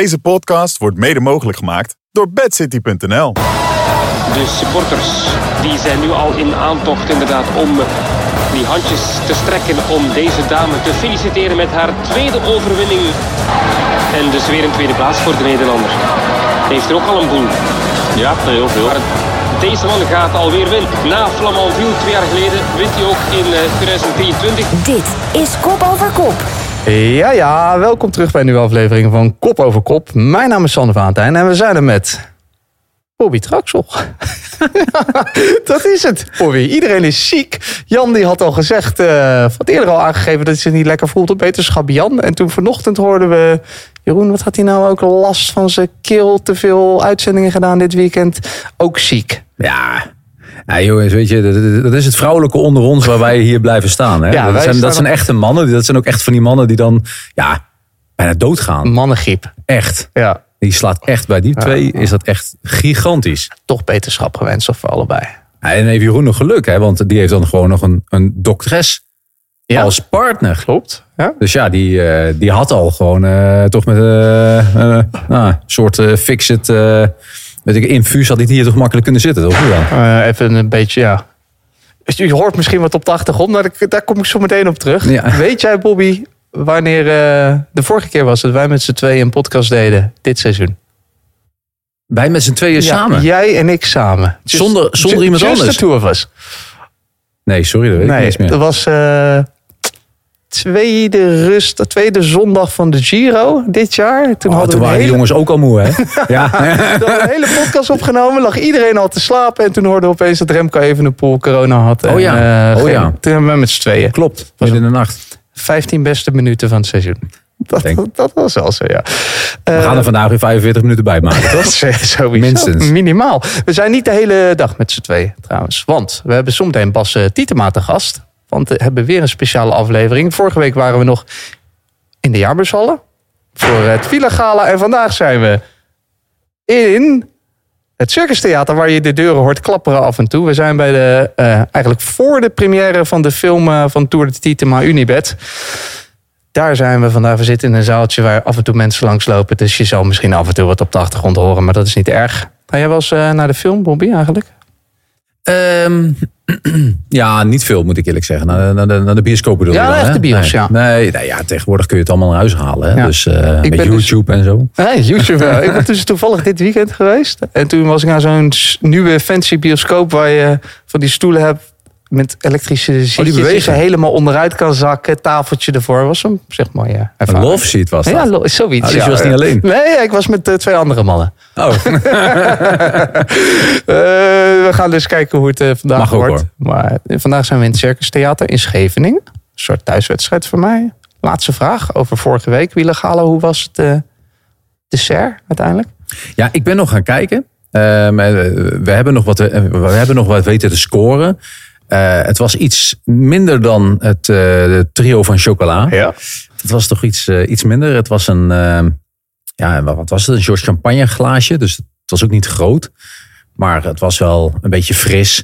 Deze podcast wordt mede mogelijk gemaakt door bedcity.nl. De supporters die zijn nu al in aantocht inderdaad om die handjes te strekken om deze dame te feliciteren met haar tweede overwinning. En dus weer een tweede plaats voor de Nederlander. Heeft er ook al een boel. Ja, heel veel. Maar deze man gaat alweer winnen. Na Flamanville twee jaar geleden wint hij ook in eh, 2023. Dit is Kop Over Kop. Ja, ja, welkom terug bij een nieuwe aflevering van Kop over Kop. Mijn naam is Sander Vaantijn en we zijn er met Bobby Traxel. dat is het, Bobby. Iedereen is ziek. Jan die had al gezegd, had eerder al aangegeven dat hij zich niet lekker voelt op wetenschap Jan. En toen vanochtend hoorden we, Jeroen, wat had hij nou ook last van zijn keel? Te veel uitzendingen gedaan dit weekend. Ook ziek. Ja. Ja, jongens, weet je, dat- dat is het vrouwelijke onder ons waar wij hier blijven staan. Hè? Ja, dat, zijn, staan dat zijn echte mannen. Dat zijn ook echt van die mannen die dan, ja, bijna doodgaan. Mannengriep. Echt. Ja, Die slaat echt bij die twee, is dat echt gigantisch. toch wetenschap gewenst of voor allebei. Ja, en heeft Jeroen nog geluk, hè? want die heeft dan gewoon nog een, een Ja. als partner. Klopt. Ja. Dus ja, die, eh, die had al gewoon eh, toch met eh, nou, een soort fix-it, weet ik, infuus had hij hier toch makkelijk kunnen zitten, toch? Dan? Eh, even een beetje, ja. Je hoort misschien wat op de achtergrond, maar daar- kom ik zo meteen op terug. Ja. Weet jij, Bobby, wanneer eh, de vorige keer was dat wij met z'n tweeën een podcast deden dit seizoen? Wij met z'n tweeën Ja, samen? jij en ik samen. Zonder- zonder iemand just anders? the two of us. Nee, sorry, dat weet ik niet meer. dat was eh, tweede rust, de tweede zondag van de Giro dit jaar. Toen Oh, hadden toen we een waren die hele, jongens ook al moe, hè? ja. toen hadden we een hele podcast opgenomen. Lag iedereen al te slapen. En toen hoorden we opeens dat Remco Evenepoel corona had. En, Oh ja. eh, Oh ja. Toen hebben we met z'n tweeën. Klopt, midden in de nacht. 15 beste minuten van het seizoen. Dat, dat was wel zo, ja. We gaan er vandaag weer 45 minuten bij maken, toch? Sowieso. Minstens. Minimaal. We zijn niet de hele dag met z'n tweeën trouwens. Want we hebben zometeen Bas eh, Tietema te gast. Want we hebben weer een speciale aflevering. Vorige week waren we nog in de jaarbushallen. Voor het Villa Gala. En vandaag zijn we in het Circus Theater. Waar je de deuren hoort klapperen af en toe. We zijn bij de, eh, eigenlijk voor de première van de film eh, van Tour de Tietema Unibet. Daar zijn we vandaag. We zitten in een zaaltje waar af en toe mensen langslopen. Dus je zal misschien af en toe wat op de achtergrond horen. Maar dat is niet erg. Ga jij wel eens eh, naar de film, Bobby, eigenlijk? Ehm, ja, niet veel, moet ik eerlijk zeggen. Naar, de- naar, de, bioscoop bedoel Ja, je dan, echt de bios, nee. ja. Nee, nee, ja, tegenwoordig kun je het allemaal naar huis halen. Hè? Ja. Dus eh met dus- YouTube en zo. Nee, YouTube wel. ik ben dus toevallig dit weekend geweest. En toen was ik naar zo'n nieuwe fancy bioscoop... waar je van die stoelen hebt met elektrische zitjes... je helemaal onderuit kan zakken. Tafeltje ervoor. Was een zeg maar ja, Een love seat was dat. Ja, lo- zoiets. Ah, dus je ja. was niet alleen? Nee, ik was met eh, twee andere mannen. Oh, Eh, we gaan dus kijken hoe het eh, vandaag Mag wordt. hoor. Maar vandaag zijn we in het Circus Theater in Scheveningen. Een soort thuiswedstrijd voor mij. Laatste vraag over vorige week. Wielergala, hoe was het dessert uiteindelijk? Ja, ik ben nog gaan kijken. Ehm, eh, we, hebben nog wat, we hebben nog wat weten te scoren. Eh, het was iets minder dan het eh, de trio van chocola. Ja. Het was toch iets, eh, iets minder. Het was een, ehm, ja, wat was het? Een George Champagne glaasje. Dus het was ook niet groot. Maar het was wel een beetje fris.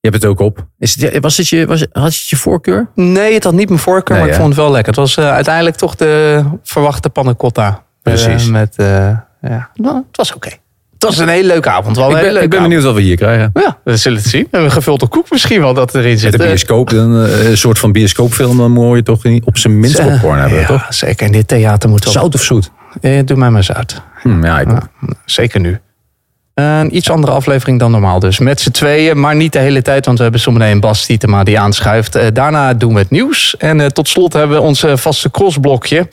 Je hebt het ook op. Is het, was het je, was, het- had het je voorkeur? Nee, het had niet mijn voorkeur, Nee, maar ik vond het wel lekker. Het was eh, uiteindelijk toch de verwachte panna cotta. Precies. Met, eh, ja. nou, het was oké. Het was een hele leuke avond. Wel een Ik hele ben, ik ben benieuwd wat we hier krijgen. Ja, we zullen het zien. Een gevulde koek misschien wel dat erin zit. Met de Eh, bioscoop, een soort van bioscoopfilm, dan moet je toch niet op zijn minst popcorn hebben, ja, toch? zeker. In dit theater moet wel. Zout of zoet? Eh, doe mij maar zout. Hm, ja, ik zeker nu. Een iets andere aflevering dan normaal dus. Met z'n tweeën, maar niet de hele tijd. Want we hebben zometeen Bas Tietema die aanschuift. Eh, daarna doen we het nieuws. En eh, tot slot hebben we ons eh, vaste crossblokje.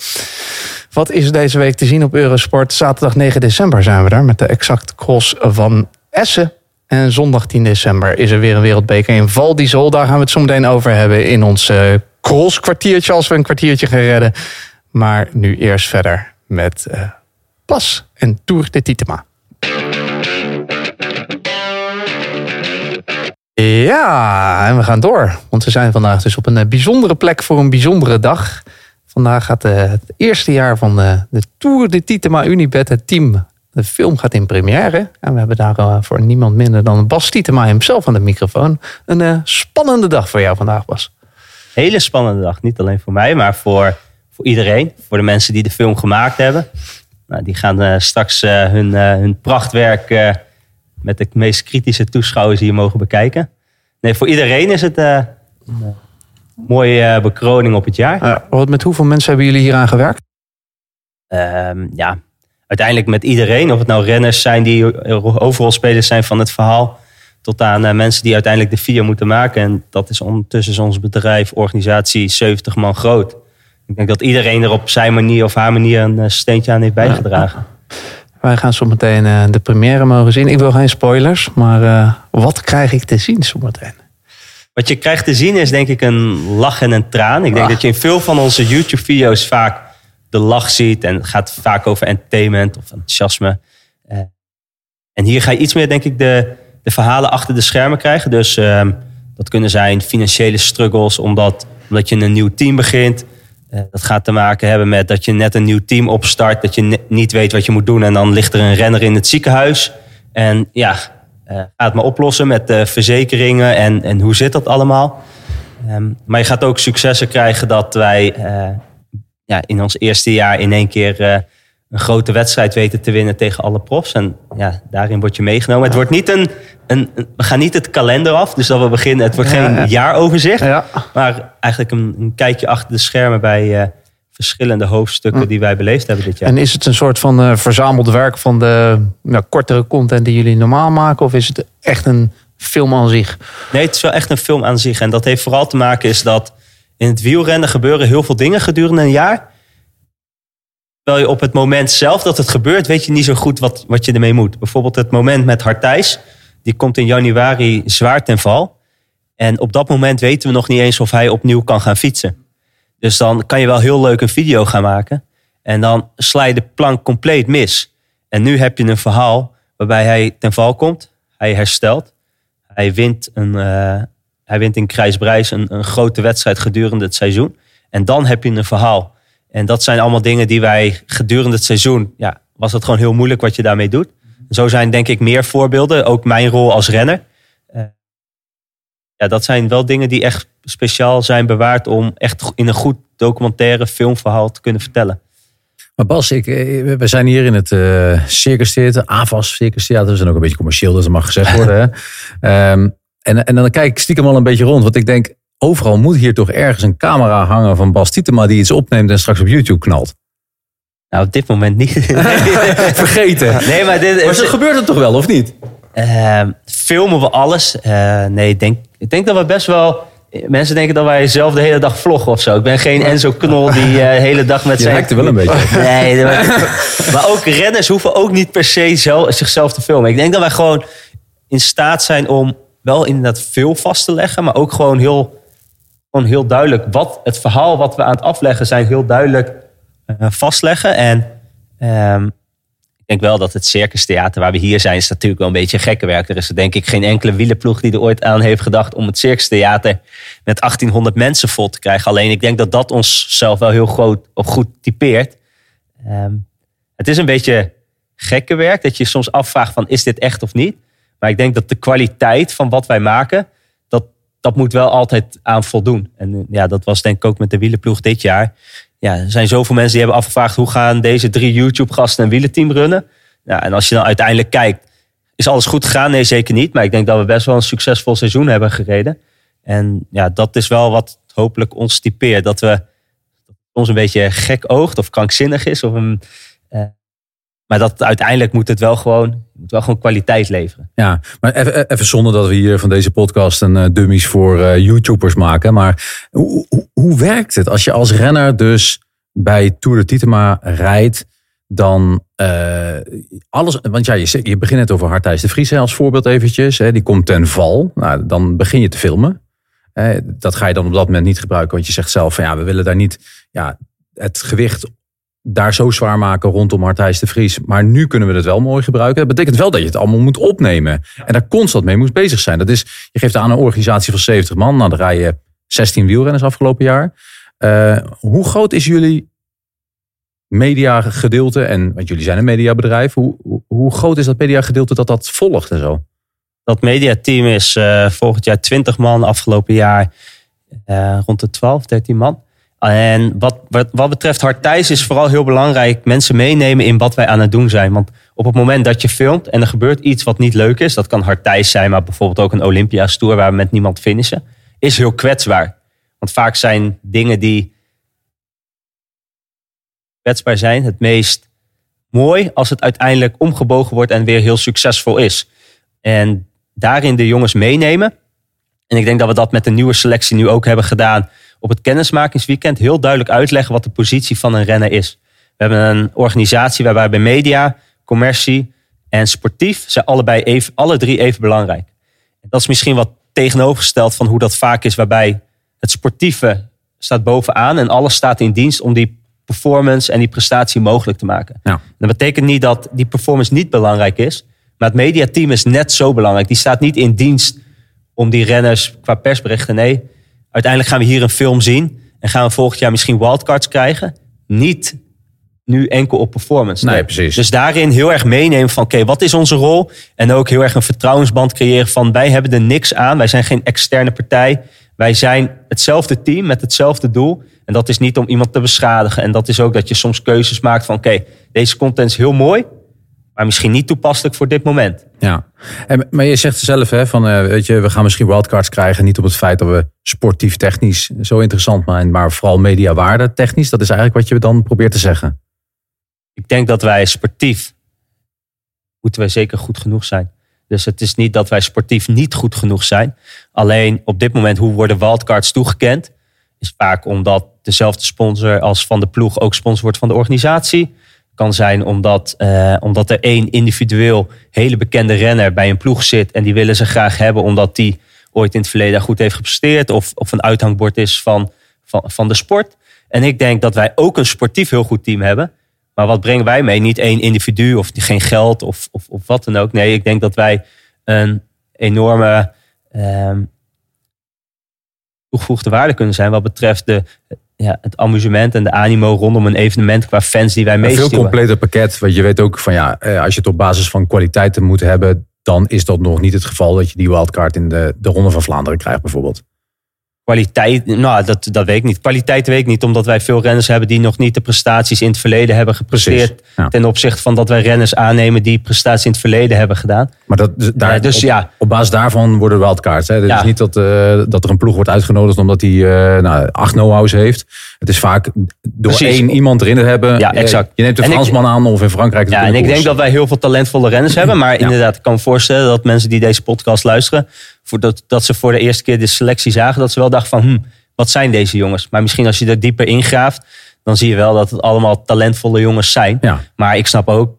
Wat is deze week te zien op Eurosport? Zaterdag 9 december zijn we daar met de exact cross van Essen. En zondag 10 december is er weer een wereldbeker in Val d'Isol. Daar gaan we het zo meteen over hebben in ons eh, crosskwartiertje. Als we een kwartiertje gaan redden. Maar nu eerst verder met Pas en Tour de Tietema. Ja, en we gaan door. Want we zijn vandaag dus op een eh, bijzondere plek voor een bijzondere dag. Vandaag gaat eh, het eerste jaar van de, de Tour de Tietema Unibet, het team. De film gaat in première. En we hebben daar eh, voor niemand minder dan Bas Tietema hemzelf aan de microfoon. Een eh, spannende dag voor jou vandaag, Bas. hele spannende dag. Niet alleen voor mij, maar voor, voor iedereen. Voor de mensen die de film gemaakt hebben. Nou, die gaan eh, straks eh, hun, eh, hun prachtwerk eh, met de meest kritische toeschouwers hier mogen bekijken. Nee, voor iedereen is het een eh, mooie eh, bekroning op het jaar. Ja, wat, met hoeveel mensen hebben jullie hier aan gewerkt? Ehm, ja, uiteindelijk met iedereen. Of het nou renners zijn die overrolspelers zijn van het verhaal. Tot aan eh, mensen die uiteindelijk de video moeten maken. En dat is ondertussen ons bedrijf, organisatie, 70 man groot. Ik denk dat iedereen er op zijn manier of haar manier een steentje aan heeft bijgedragen. Wij gaan zo meteen eh, de première mogen zien. Ik wil geen spoilers, maar eh, wat krijg ik te zien zo meteen? Wat je krijgt te zien is denk ik een lach en een traan. Ik denk dat je in veel van onze YouTube-video's vaak de lach ziet. En het gaat vaak over entertainment of enthousiasme. Eh, en hier ga je iets meer denk ik de, de verhalen achter de schermen krijgen. Dus ehm, dat kunnen zijn financiële struggles omdat, omdat je een nieuw team begint. Eh, dat gaat te maken hebben met dat je net een nieuw team opstart. Dat je niet weet wat je moet doen. En dan ligt er een renner in het ziekenhuis. En ja, eh, ga het maar oplossen met verzekeringen. En, en hoe zit dat allemaal? Ehm, maar je gaat ook successen krijgen dat wij eh, ja, in ons eerste jaar in één keer een grote wedstrijd weten te winnen tegen alle profs. En ja, daarin word je meegenomen. Het wordt niet een, een, we gaan niet het kalender af. Dus dat we beginnen. Het wordt Ja, geen ja. jaaroverzicht. Ja. Maar eigenlijk een, een kijkje achter de schermen bij eh, verschillende hoofdstukken die wij beleefd hebben dit jaar. En is het een soort van eh, verzameld werk van de ja, kortere content die jullie normaal maken? Of is het echt een film aan zich? Nee, het is wel echt een film aan zich. En dat heeft vooral te maken is dat in het wielrennen gebeuren heel veel dingen gedurende een jaar. Terwijl je op het moment zelf dat het gebeurt, weet je niet zo goed wat, wat je ermee moet. Bijvoorbeeld het moment met Hartijs. Die komt in januari zwaar ten val. En op dat moment weten we nog niet eens of hij opnieuw kan gaan fietsen. Dus dan kan je wel heel leuk een video gaan maken. En dan sla je de plank compleet mis. En nu heb je een verhaal waarbij hij ten val komt. Hij herstelt. Hij wint, een, eh, hij wint in Krijsbrijs een, een grote wedstrijd gedurende het seizoen. En dan heb je een verhaal. En dat zijn allemaal dingen die wij gedurende het seizoen... Ja, was het gewoon heel moeilijk wat je daarmee doet. Zo zijn denk ik meer voorbeelden. Ook mijn rol als renner. Eh, ja, dat zijn wel dingen die echt speciaal zijn bewaard... om echt in een goed documentaire filmverhaal te kunnen vertellen. Maar Bas, ik, eh, we zijn hier in het eh Circus Theater, AVAS Circus Theater. We zijn ook een beetje commercieel, dus dat mag gezegd worden. Hè? Ehm, en, en dan kijk ik stiekem al een beetje rond. Want ik denk, overal moet hier toch ergens een camera hangen van Bas Tietema... die iets opneemt en straks op YouTube knalt. Nou, op dit moment niet. Vergeten. nee, maar dit Maar is... zo gebeurt het toch wel, of niet? Eh, filmen we alles? Eh, nee, ik denk, ik denk dat we best wel... Mensen denken dat wij zelf de hele dag vloggen of zo. Ik ben geen Enzo Knol die eh, de hele dag met Je zijn... lijkt er wel een beetje. Nee, maar, maar ook renners hoeven ook niet per se zelf, zichzelf te filmen. Ik denk dat wij gewoon in staat zijn om wel inderdaad veel vast te leggen, maar ook gewoon heel, gewoon heel duidelijk wat het verhaal wat we aan het afleggen zijn, heel duidelijk eh, vastleggen. En ehm, ik denk wel dat het Circus Theater waar we hier zijn, is natuurlijk wel een beetje gekke werk. Er is denk ik geen enkele wielenploeg die er ooit aan heeft gedacht om het Circus Theater met 1800 mensen vol te krijgen. Alleen ik denk dat dat ons zelf wel heel groot, goed typeert. Ehm, het is een beetje gekke werk dat je soms afvraagt van is dit echt of niet. Maar ik denk dat de kwaliteit van wat wij maken, dat, moet wel altijd aan voldoen. En eh, ja, dat was denk ik ook met de wielenploeg dit jaar. Ja, er zijn zoveel mensen die hebben afgevraagd hoe gaan deze drie YouTube-gasten een wielenteam runnen. Ja, en als je dan uiteindelijk kijkt, is alles goed gegaan? Nee, zeker niet. Maar ik denk dat we best wel een succesvol seizoen hebben gereden. En ja, dat is wel wat hopelijk ons typeert. Dat we soms een beetje gek oogt of krankzinnig is. Of een, eh, maar dat uiteindelijk moet het wel gewoon, moet wel gewoon kwaliteit leveren. Ja, maar even, even zonder dat we hier van deze podcast een eh, dummies voor eh, YouTubers maken. Maar hoe, hoe, werkt het als je als renner dus bij Tour de Titema rijdt? Dan eh, alles, want ja, je, je begint net over Hartijs de Vries als voorbeeld eventjes. Hè, die komt ten val. Nou, dan begin je te filmen. Dat ga je dan op dat moment niet gebruiken. Want je zegt zelf van ja, we willen daar niet ja, het gewicht daar zo zwaar maken rondom Hartijs de Vries. Maar nu kunnen we het wel mooi gebruiken. Dat betekent wel dat je het allemaal moet opnemen. En daar constant mee moet bezig zijn. Dat is, je geeft aan een organisatie van 70 man. Nou, dan rij je 16 wielrenners afgelopen jaar. Eh, hoe groot is jullie mediagedeelte? En, want jullie zijn een mediabedrijf. Hoe, hoe, groot is dat mediagedeelte dat dat volgt en zo? Dat mediateam is eh, volgend jaar 20 man, afgelopen jaar eh, rond de 12, 13 man. En wat, wat, wat betreft Hard Thijs is vooral heel belangrijk mensen meenemen in wat wij aan het doen zijn. Want op het moment dat je filmt en er gebeurt iets wat niet leuk is, dat kan Hard Thijs zijn, maar bijvoorbeeld ook een Olympia's Tour waar we met niemand finishen, is heel kwetsbaar. Want vaak zijn dingen die kwetsbaar zijn het meest mooi als het uiteindelijk omgebogen wordt en weer heel succesvol is. En daarin de jongens meenemen. En ik denk dat we dat met de nieuwe selectie nu ook hebben gedaan op het kennismakingsweekend. Heel duidelijk uitleggen wat de positie van een renner is. We hebben een organisatie waarbij bij media, commercie en sportief zijn allebei even, alle drie even belangrijk. Dat is misschien wat tegenovergesteld van hoe dat vaak is, waarbij het sportieve staat bovenaan en alles staat in dienst om die performance en die prestatie mogelijk te maken. Ja. Dat betekent niet dat die performance niet belangrijk is, maar het mediateam is net zo belangrijk. Die staat niet in dienst om die renners qua persberichten. Nee, uiteindelijk gaan we hier een film zien en gaan we volgend jaar misschien wildcards krijgen. Niet nu enkel op performance. Nee, precies. Dus daarin heel erg meenemen van oké, wat is onze rol? En ook heel erg een vertrouwensband creëren van wij hebben er niks aan. Wij zijn geen externe partij. Wij zijn hetzelfde team met hetzelfde doel. En dat is niet om iemand te beschadigen. En dat is ook dat je soms keuzes maakt van oké, deze content is heel mooi. Maar misschien niet toepasselijk voor dit moment. Ja, en, maar je zegt zelf, hè, van, eh, weet je, we gaan misschien wildcards krijgen. Niet op het feit dat we sportief technisch zo interessant zijn, maar vooral mediawaarde technisch. Dat is eigenlijk wat je dan probeert te zeggen. Ik denk dat wij sportief moeten wij zeker goed genoeg zijn. Dus het is niet dat wij sportief niet goed genoeg zijn. Alleen op dit moment, hoe worden wildcards toegekend? Is vaak omdat dezelfde sponsor als van de ploeg ook sponsor wordt van de organisatie. Kan zijn omdat, eh, omdat er één individueel hele bekende renner bij een ploeg zit. En die willen ze graag hebben omdat die ooit in het verleden goed heeft gepresteerd. Of, of een uithangbord is van, van, van de sport. En ik denk dat wij ook een sportief heel goed team hebben. Maar wat brengen wij mee? Niet één individu of geen geld of, of, of wat dan ook. Nee, ik denk dat wij een enorme ehm, toegevoegde waarde kunnen zijn wat betreft de, ja, het amusement en de animo rondom een evenement qua fans die wij Een veel meesturen. completer pakket. Want je weet ook van ja, eh, als je het op basis van kwaliteiten moet hebben, dan is dat nog niet het geval dat je die wildcard in de, de Ronde van Vlaanderen krijgt bijvoorbeeld. Kwaliteit, nou, dat, dat weet ik niet. Kwaliteit weet ik niet, omdat wij veel renners hebben die nog niet de prestaties in het verleden hebben gepresteerd. Ja. Ten opzichte van dat wij renners aannemen die prestaties in het verleden hebben gedaan. Maar dat, dus daar, Ja, dus op, ja. op basis daarvan worden wildcards. Hè? Het Ja. is niet dat, eh, dat er een ploeg wordt uitgenodigd omdat hij eh, nou, acht know-hows heeft. Het is vaak door Precies. één iemand erin te hebben. Ja, Eh, exact. Je neemt een ik- Fransman aan of in Frankrijk. Ja, en ik denk dat wij heel veel talentvolle renners hebben. Maar inderdaad, ik kan me voorstellen dat mensen die deze podcast luisteren, dat, ze voor de eerste keer de selectie zagen, dat ze wel dachten van, hm, wat zijn deze jongens? Maar misschien als je er dieper ingraaft, dan zie je wel dat het allemaal talentvolle jongens zijn. Ja. Maar ik snap ook,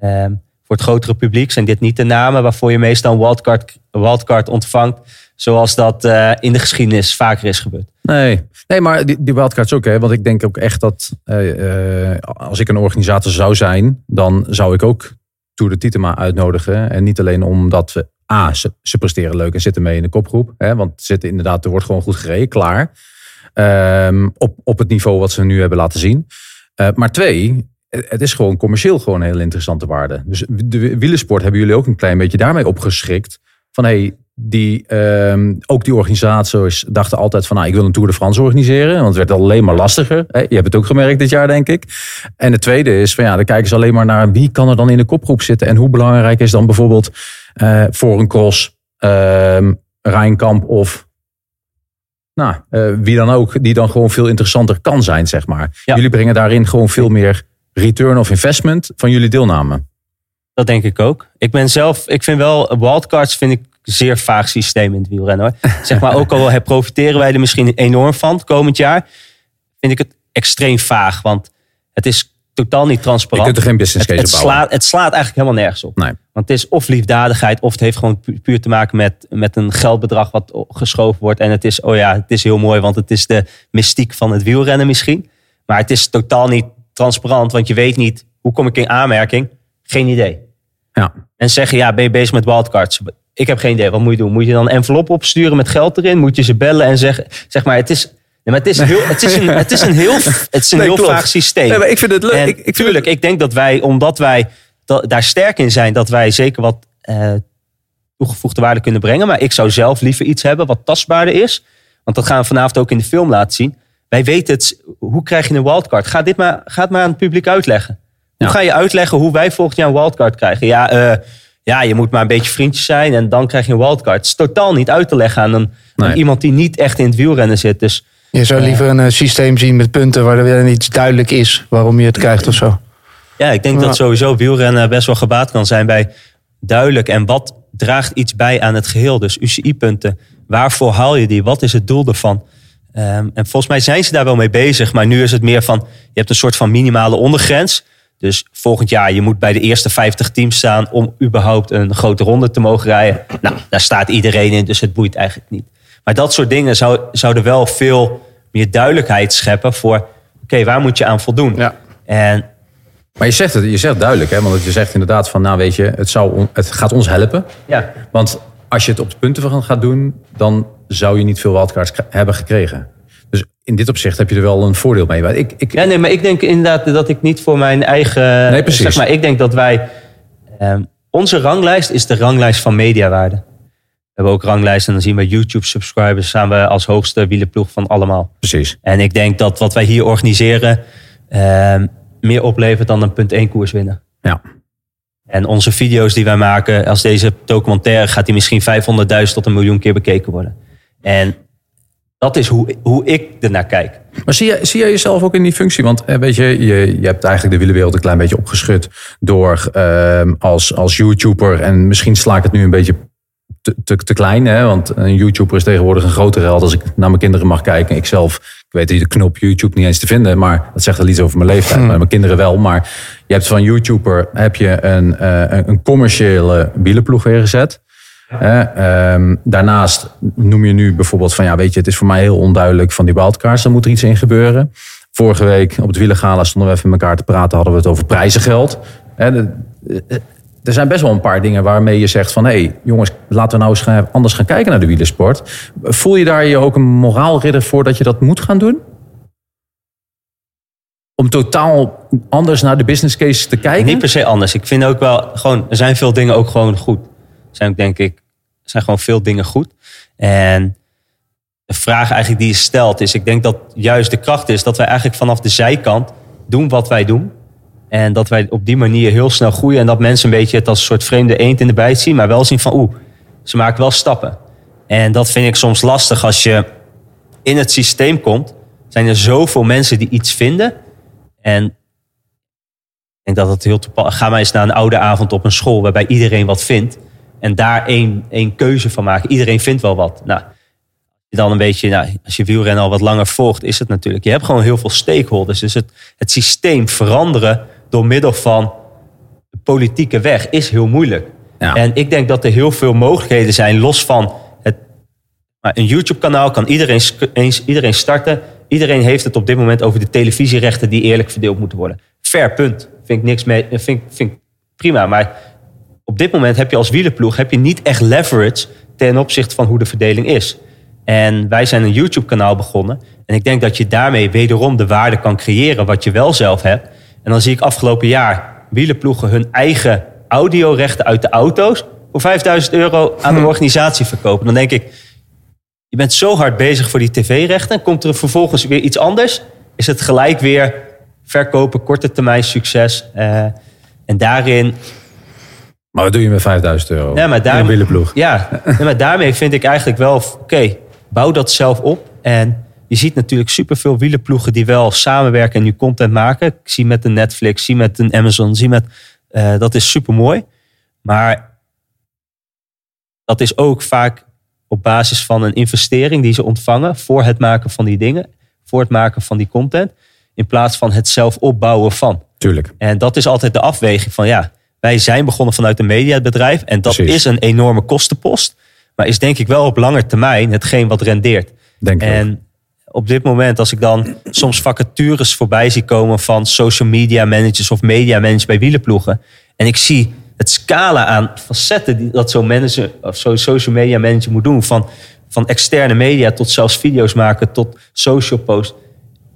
ehm, voor het grotere publiek zijn dit niet de namen waarvoor je meestal een wildcard, wildcard ontvangt. Zoals dat eh, in de geschiedenis vaker is gebeurd. Nee, nee maar die, die wildcards ook. Hè? Want ik denk ook echt dat eh, eh, als ik een organisator zou zijn, dan zou ik ook Tour de Titema uitnodigen. En niet alleen omdat we, A, ze, presteren leuk en zitten mee in de kopgroep. Hè? Want zitten inderdaad, er wordt gewoon goed gereden, klaar. Ehm, op, op het niveau wat ze nu hebben laten zien. Eh, maar twee, het is gewoon commercieel gewoon een hele interessante waarde. Dus de wielersport hebben jullie ook een klein beetje daarmee opgeschrikt. Van hey, die, ehm, ook die organisaties dachten altijd van, nou, ik wil een Tour de France organiseren. Want het werd alleen maar lastiger. Hè? Je hebt het ook gemerkt dit jaar, denk ik. En het tweede is van, ja, dan kijken ze alleen maar naar wie kan er dan in de kopgroep zitten. En hoe belangrijk is dan bijvoorbeeld eh, voor een cross, ehm Rijnkamp of nou, eh, wie dan ook, die dan gewoon veel interessanter kan zijn, zeg maar. Ja. Jullie brengen daarin gewoon veel meer return of investment van jullie deelname. Dat denk ik ook. Ik ben zelf, ik vind wel, wildcards vind ik een zeer vaag systeem in het wielrennen hoor. zeg maar, ook al profiteren wij er misschien enorm van het komend jaar, vind ik het extreem vaag. Want het is totaal niet Je transparant. kunt er geen business het, case het, bouwen. slaat, het slaat eigenlijk helemaal nergens op. Nee. Want het is of liefdadigheid, of het heeft gewoon pu- puur te maken met, met een geldbedrag wat geschoven wordt. En het is, oh ja, het is heel mooi, want het is de mystiek van het wielrennen misschien. Maar het is totaal niet transparant, want je weet niet, hoe kom ik in aanmerking? Geen idee. Ja. En zeggen, ja, ben je bezig met wildcards? Ik heb geen idee, wat moet je doen? Moet je dan een envelop opsturen met geld erin? Moet je ze bellen en zeggen, zeg maar, het is... Nee, maar het is, heel, het is een, het is een heel, het is een Nee, heel klopt. vaag systeem. Nee, maar ik vind het leuk. En Ik, ik vind tuurlijk, ik denk dat wij, omdat wij da- daar sterk in zijn, dat wij zeker wat eh, toegevoegde waarde kunnen brengen. Maar ik zou zelf liever iets hebben wat tastbaarder is. Want dat gaan we vanavond ook in de film laten zien. wij weten het. Hoe krijg je een wildcard? Ga, dit maar, ga het maar aan het publiek uitleggen. Ja. Hoe ga je uitleggen hoe wij volgend jaar een wildcard krijgen? Ja, eh, ja, je moet maar een beetje vriendjes zijn en dan krijg je een wildcard. Het is totaal niet uit te leggen aan, een, aan iemand die niet echt in het wielrennen zit. Dus Je zou liever een eh, systeem zien met punten waar er weer niet duidelijk is waarom je het krijgt of zo. Ja, ik denk Ja. dat sowieso wielrennen best wel gebaat kan zijn bij duidelijk. En wat draagt iets bij aan het geheel? Dus UCI-punten. Waarvoor haal je die? Wat is het doel ervan? Ehm, en volgens mij zijn ze daar wel mee bezig. Maar nu is het meer van, je hebt een soort van minimale ondergrens. Dus volgend jaar, je moet bij de eerste 50 teams staan om überhaupt een grote ronde te mogen rijden. Nou, daar staat iedereen in, dus het boeit eigenlijk niet. Maar dat soort dingen zou, zouden wel veel meer duidelijkheid scheppen voor, oké, waar moet je aan voldoen? Ja. En Maar je zegt het, je zegt duidelijk, hè? want je zegt inderdaad van, nou weet je, het, zou, het gaat ons helpen. ja, Want als je het op de punten van gaat doen, dan zou je niet veel wildcards hebben gekregen. In dit opzicht heb je er wel een voordeel mee. Maar ik, ik, Ja, nee, maar ik denk inderdaad dat ik niet voor mijn eigen. Nee, precies. Zeg maar, ik denk dat wij. ehm, onze ranglijst is de ranglijst van mediawaarde. We hebben ook ranglijsten en dan zien we YouTube-subscribers. Staan we als hoogste wielerploeg van allemaal. precies. En ik denk dat wat wij hier organiseren. ehm, meer oplevert dan een punt 1 koers winnen. Ja. En onze video's die wij maken, als deze documentaire, gaat die misschien 500.000 tot een miljoen keer bekeken worden. En dat is hoe, hoe ik ernaar kijk. Maar zie jij, zie jij jezelf ook in die functie? Want eh, weet je, je, je hebt eigenlijk de wielerwereld een klein beetje opgeschud door ehm, als, als YouTuber. En misschien sla ik het nu een beetje te, te, te klein. Hè? Want een YouTuber is tegenwoordig een grotere held als ik naar mijn kinderen mag kijken. Ik zelf, ik weet die de knop YouTube niet eens te vinden. Maar dat zegt wel iets over mijn leeftijd. Maar mijn kinderen wel. Maar je hebt van YouTuber heb je een, eh, een- commerciële wielerploeg weer ehm, daarnaast noem je nu bijvoorbeeld van ja, weet je, het is voor mij heel onduidelijk van die wildcards, daar moet er iets in gebeuren. Vorige week op het wielergala stonden we even met elkaar te praten, hadden we het over prijzengeld. De- er zijn best wel een paar dingen waarmee je zegt van hé, hey, jongens, laten we nou eens anders gaan kijken naar de wielersport. Voel je daar je ook een moraalridder voor dat je dat moet gaan doen? Om totaal anders naar de business case te kijken? Niet per se anders. Ik vind ook wel gewoon, er zijn veel dingen ook gewoon goed. Zijn ook denk ik, zijn gewoon veel dingen goed. En de vraag eigenlijk die je stelt is, ik denk dat juist de kracht is dat wij eigenlijk vanaf de zijkant doen wat wij doen. En dat wij op die manier heel snel groeien. En dat mensen een beetje het als een soort vreemde eend in de bijt zien. Maar wel zien van, oeh, ze maken wel stappen. En dat vind ik soms lastig als je in het systeem komt. Zijn er zoveel mensen die iets vinden. En ik denk dat het heel toepasselijk Ga maar eens naar een oude avond op een school waarbij iedereen wat vindt. En daar één, één keuze van maken. Iedereen vindt wel wat. Nou, dan een beetje, nou, als je wielrennen al wat langer volgt, is het natuurlijk. Je hebt gewoon heel veel stakeholders. Dus het, het systeem veranderen door middel van de politieke weg is heel moeilijk. Ja. En ik denk dat er heel veel mogelijkheden zijn, los van het. Maar een YouTube-kanaal kan iedereen, eens, iedereen starten. Iedereen heeft het op dit moment over de televisierechten die eerlijk verdeeld moeten worden. Fair punt. Vind ik niks mee. Vind, vind prima. Maar op dit moment heb je als wielerploeg heb je niet echt leverage ten opzichte van hoe de verdeling is. En wij zijn een YouTube-kanaal begonnen. En ik denk dat je daarmee wederom de waarde kan creëren wat je wel zelf hebt. En dan zie ik afgelopen jaar wielerploegen hun eigen audiorechten uit de auto's voor 5000 euro aan de organisatie verkopen. Dan denk ik, je bent zo hard bezig voor die tv-rechten. Komt er vervolgens weer iets anders? Is het gelijk weer verkopen, korte termijn succes? Eh, en daarin Maar wat doe je met 5000 euro? Ja, maar In daar, een. Ja, maar daarmee vind ik eigenlijk wel... Oké, bouw dat zelf op. En je ziet natuurlijk superveel wielerploegen die wel samenwerken en nu content maken. Ik zie met een Netflix, zie met een Amazon, zie met... eh, dat is super mooi. Maar dat is ook vaak op basis van een investering die ze ontvangen voor het maken van die dingen. Voor het maken van die content. In plaats van het zelf opbouwen van. Tuurlijk. En dat is altijd de afweging van ja, wij zijn begonnen vanuit een mediabedrijf en dat Precies. is een enorme kostenpost. Maar is denk ik wel op lange termijn hetgeen wat rendeert. Denk ook. En op dit moment, als ik dan soms vacatures voorbij zie komen van social media managers of media managers bij wielerploegen. En ik zie het scala aan facetten die dat zo'n manager of zo'n social media manager moet doen. Van, van externe media tot zelfs video's maken tot social post.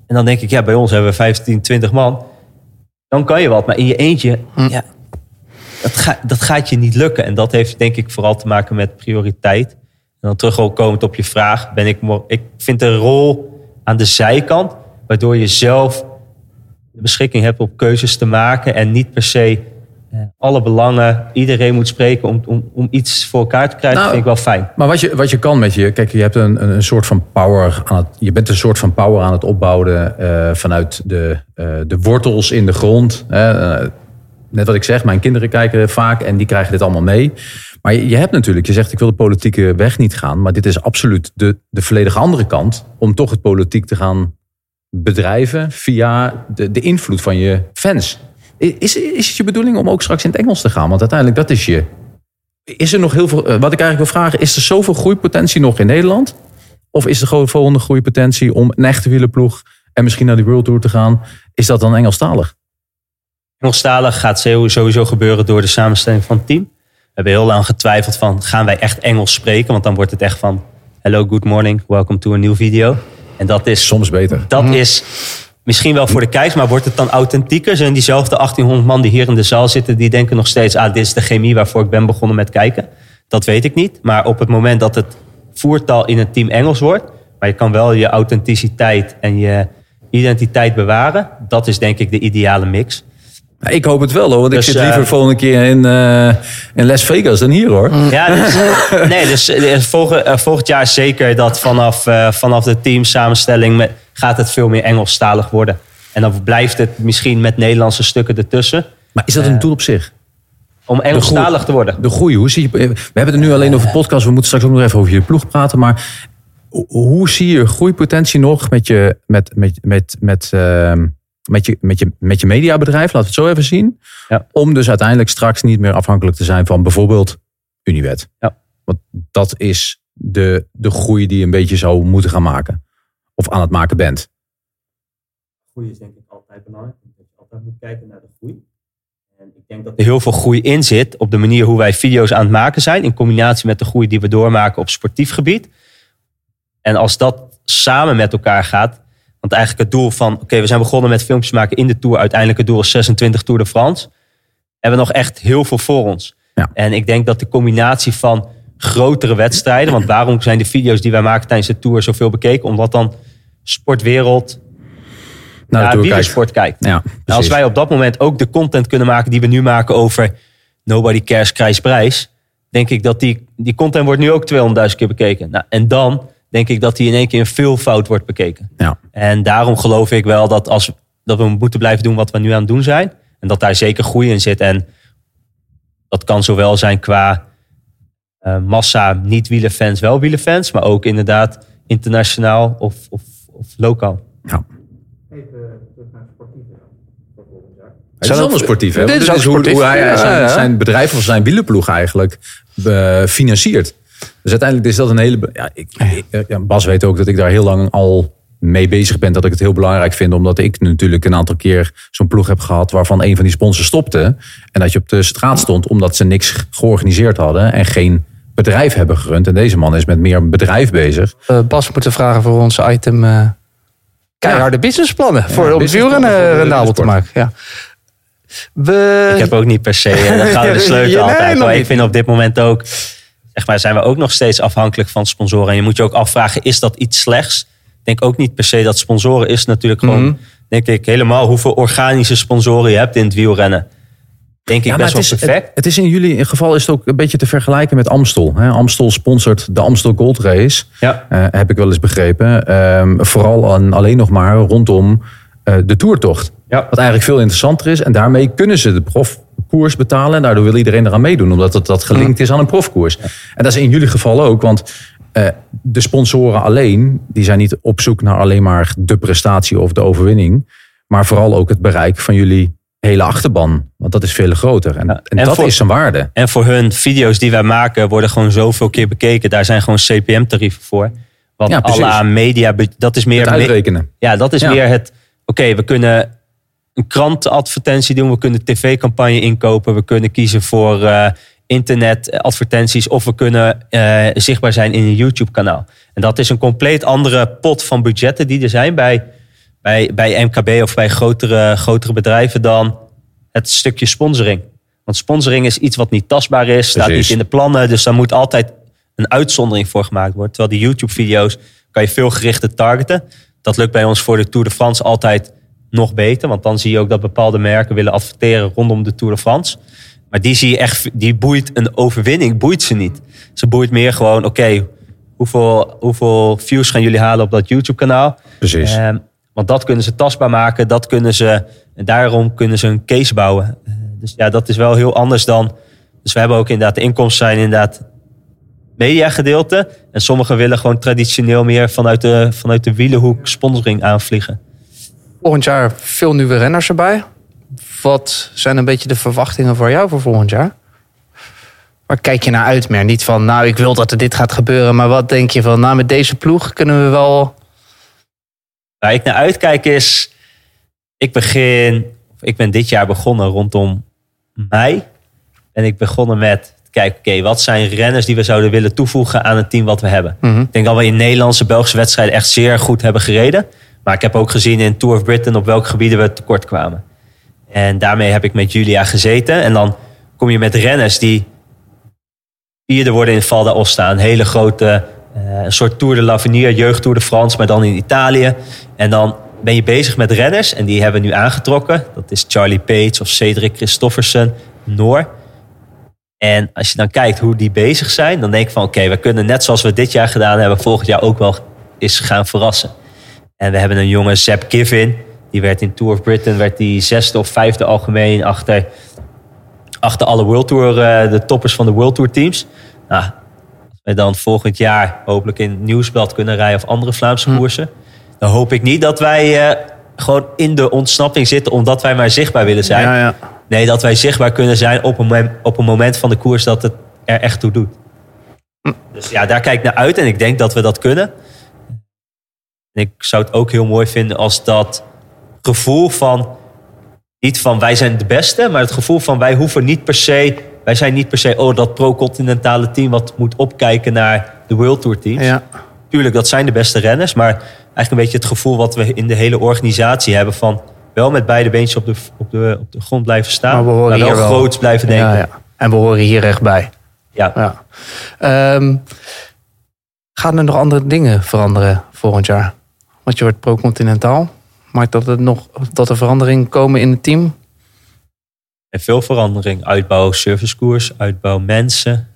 En dan denk ik, ja, bij ons hebben we 15, 20 man. Dan kan je wat. Maar in je eentje, ja, dat, ga, dat gaat je niet lukken. En dat heeft denk ik vooral te maken met prioriteit. En dan terugkomend op je vraag, ben ik, ik vind de rol aan de zijkant. Waardoor je zelf de beschikking hebt op keuzes te maken. En niet per se eh, alle belangen, iedereen moet spreken om, om, om iets voor elkaar te krijgen. Nou, vind ik wel fijn. Maar wat je, wat je kan met je, kijk, je hebt een, een, een soort van power aan het, je bent een soort van power aan het opbouwen eh, vanuit de, eh, de wortels in de grond. hè. Net wat ik zeg, mijn kinderen kijken vaak en die krijgen dit allemaal mee. Maar je, hebt natuurlijk, je zegt ik wil de politieke weg niet gaan, maar dit is absoluut de, de volledig andere kant om toch het politiek te gaan bedrijven via de, de invloed van je fans. Is, is het je bedoeling om ook straks in het Engels te gaan? Want uiteindelijk, dat is je. Is er nog heel veel. eh, Wat ik eigenlijk wil vragen, is er zoveel groeipotentie nog in Nederland? Of is de gewoon volgende groeipotentie om een echte wielerploeg en misschien naar die World Tour te gaan? Is dat dan Engelstalig? Engelstalig gaat sowieso gebeuren door de samenstelling van het team. We hebben heel lang getwijfeld van, gaan wij echt Engels spreken? Want dan wordt het echt van, hello, good morning, welcome to a new video. En dat is, Soms beter. dat is misschien wel voor de kijkers, maar wordt het dan authentieker? Zijn diezelfde 1800 man die hier in de zaal zitten, die denken nog steeds, ah, dit is de chemie waarvoor ik ben begonnen met kijken? Dat weet ik niet. Maar op het moment dat het voertaal in het team Engels wordt, maar je kan wel je authenticiteit en je identiteit bewaren, dat is denk ik de ideale mix. Nou, Ik hoop het wel hoor, want Dus, ik zit liever eh, volgende keer in, eh, in Las Vegas dan hier hoor. Ja, dus, nee, dus eh, volgend, eh, volgend jaar zeker dat vanaf, eh, vanaf de teamsamenstelling met, gaat het veel meer Engelstalig worden. En dan blijft het misschien met Nederlandse stukken ertussen. Maar is dat een doel op zich? Om Engelstalig te worden. De groei, hoe zie je, we hebben het nu alleen over podcast, we moeten straks ook nog even over je ploeg praten. Maar ho- hoe zie je groeipotentie nog met je, met, met, met, met, ehm, met je, met je, met je mediabedrijf, laten we het zo even zien. Ja. Om dus uiteindelijk straks niet meer afhankelijk te zijn van bijvoorbeeld Uniwet. Ja. Want dat is de, de groei die je een beetje zou moeten gaan maken. Of aan het maken bent. Groei is denk ik altijd belangrijk. Dat je altijd moet kijken naar de groei. En ik denk dat er heel veel groei in zit op de manier hoe wij video's aan het maken zijn. In combinatie met de groei die we doormaken op sportief gebied. En als dat samen met elkaar gaat. Want eigenlijk het doel van, oké, we zijn begonnen met filmpjes maken in de Tour. Uiteindelijk het doel is 26 Tour de France. Hebben we nog echt heel veel voor ons. Ja. En ik denk dat de combinatie van grotere wedstrijden. Want waarom zijn de video's die wij maken tijdens de Tour zoveel bekeken? Omdat dan sportwereld Nou, naar natuurlijk wielersport kijkt. Ja, Nou, als wij op dat moment ook de content kunnen maken die we nu maken over Nobody Cares Krijs Prijs. Denk ik dat die, die content wordt nu ook 200.000 keer bekeken. Nou, en dan denk ik dat die in één keer een veelvoud wordt bekeken. Ja. En daarom geloof ik wel dat, als, dat we moeten blijven doen wat we nu aan het doen zijn. En dat daar zeker groei in zit. En dat kan zowel zijn qua eh, massa niet-wielerfans, wel wielerfans. Maar ook inderdaad internationaal of, of, of lokaal. Ja. Het Zijn is allemaal sportief, hè? Dit is hoe, sportief. hoe hij Ja, zijn, ja. zijn bedrijf of zijn wielerploeg eigenlijk eh, financiert. Dus uiteindelijk is dat een hele... Ja, ik, ik- ja, Bas weet ook dat ik daar heel lang al mee bezig ben. Dat ik het heel belangrijk vind. Omdat ik natuurlijk een aantal keer zo'n ploeg heb gehad... waarvan een van die sponsors stopte. En dat je op de straat stond omdat ze niks georganiseerd hadden... en geen bedrijf hebben gerund. En deze man is met meer een bedrijf bezig. Eh, Bas moeten vragen voor ons item eh keiharde businessplannen. voor om het businessplannen wielrennen de rendabel te maken. Ja. We, Ik heb ook niet per se eh, de gouden Ja, sleutel ja, nee, altijd. Maar ik vind op dit moment ook, zeg maar, zijn we ook nog steeds afhankelijk van sponsoren. En je moet je ook afvragen, is dat iets slechts? Ik denk ook niet per se dat sponsoren is natuurlijk gewoon, Mhm. denk ik, helemaal hoeveel organische sponsoren je hebt in het wielrennen. Denk ik Ja, best wel perfect. het, het is in jullie geval is het ook een beetje te vergelijken met Amstel. Hè? Amstel sponsort de Amstel Gold Race. Ja. Eh, heb ik wel eens begrepen. Ehm, vooral en alleen nog maar rondom eh, de toertocht. Ja. Wat eigenlijk veel interessanter is. En daarmee kunnen ze de profkoers betalen. En daardoor wil iedereen eraan meedoen. Omdat het, dat gelinkt is aan een profkoers. En dat is in jullie geval ook. Want eh, de sponsoren alleen, die zijn niet op zoek naar alleen maar de prestatie of de overwinning. Maar vooral ook het bereik van jullie hele achterban. Want dat is veel groter. En, en, En dat voor- is zijn waarde. En voor hun video's die wij maken, worden gewoon zoveel keer bekeken. Daar zijn gewoon CPM-tarieven voor. Wat Ja, alle aan media, dat is meer... Het uitrekenen. Ja, dat is Ja. meer het. Oké, we kunnen een krantenadvertentie doen. We kunnen tv-campagne inkopen. We kunnen kiezen voor eh, internetadvertenties. Of we kunnen eh, zichtbaar zijn in een YouTube-kanaal. En dat is een compleet andere pot van budgetten die er zijn bij, bij, bij MKB of bij grotere, grotere bedrijven dan het stukje sponsoring. Want sponsoring is iets wat niet tastbaar is, staat Precies. niet in de plannen. Dus daar moet altijd een uitzondering voor gemaakt worden. Terwijl die YouTube-video's kan je veel gerichter targeten. dat lukt bij ons voor de Tour de France altijd nog beter. Want dan zie je ook dat bepaalde merken willen adverteren rondom de Tour de France. Maar die zie je echt, die boeit een overwinning, boeit ze niet. Ze boeit meer gewoon, oké, hoeveel, hoeveel views gaan jullie halen op dat YouTube-kanaal? Precies. Ehm, want dat kunnen ze tastbaar maken, dat kunnen ze, en daarom kunnen ze een case bouwen. Eh, dus ja, dat is wel heel anders dan. Dus we hebben ook inderdaad, de inkomsten zijn inderdaad mediagedeelte. En sommigen willen gewoon traditioneel meer vanuit de, vanuit de wielenhoek sponsoring aanvliegen. Volgend jaar veel nieuwe renners erbij. Wat zijn een beetje de verwachtingen voor jou voor volgend jaar? Waar kijk je naar uit meer? Niet van, nou, ik wil dat er dit gaat gebeuren. Maar wat denk je van, nou, met deze ploeg kunnen we wel... Waar ik naar uitkijk is, ik begin, of ik ben dit jaar begonnen rondom mei. En ik begonnen met, kijk, oké, wat zijn renners die we zouden willen toevoegen aan het team wat we hebben? Ik denk dat we in Nederlandse, Belgische wedstrijden echt zeer goed hebben gereden. Maar ik heb ook gezien in Tour of Britain op welke gebieden we tekort kwamen. En daarmee heb ik met Julia gezeten. En dan kom je met renners die vierde worden in Val d'Aosta. Een hele grote, eh, een soort Tour de l'Avenir, jeugd Tour de France, maar dan in Italië. En dan ben je bezig met renners en die hebben nu aangetrokken. Dat is Charlie Pates of Cedric Christoffersen, Noor. En als je dan kijkt hoe die bezig zijn, dan denk ik van oké, we kunnen net zoals we dit jaar gedaan hebben, volgend jaar ook wel eens gaan verrassen. En we hebben een jonge Sepp Given. Die werd in Tour of Britain werd die zesde of vijfde algemeen achter, achter alle World Tour, eh, de toppers van de World Tour teams. Nou, als wij dan volgend jaar hopelijk in het Nieuwsblad kunnen rijden of andere Vlaamse koersen. Dan hoop ik niet dat wij eh, gewoon in de ontsnapping zitten omdat wij maar zichtbaar willen zijn. Ja, ja. Nee, dat wij zichtbaar kunnen zijn op een, op een moment van de koers dat het er echt toe doet. Dus ja, daar kijk ik naar uit en ik denk dat we dat kunnen. En ik zou het ook heel mooi vinden als dat gevoel van, niet van wij zijn de beste, maar het gevoel van wij hoeven niet per se, wij zijn niet per se, oh dat pro-continentale team wat moet opkijken naar de World Tour teams. Ja. Tuurlijk, dat zijn de beste renners, maar eigenlijk een beetje het gevoel wat we in de hele organisatie hebben van wel met beide beentjes op de, op de, op de grond blijven staan, Maar maar, we horen wel hier wel- blijven denken. Ja, ja. En we horen hier echt bij. Ja. Ja. Ehm, gaan er nog andere dingen veranderen volgend jaar? Want je wordt pro-continentaal. Maakt dat, het nog, dat er veranderingen komen in het team? En veel verandering. Uitbouw servicekoers, uitbouw mensen.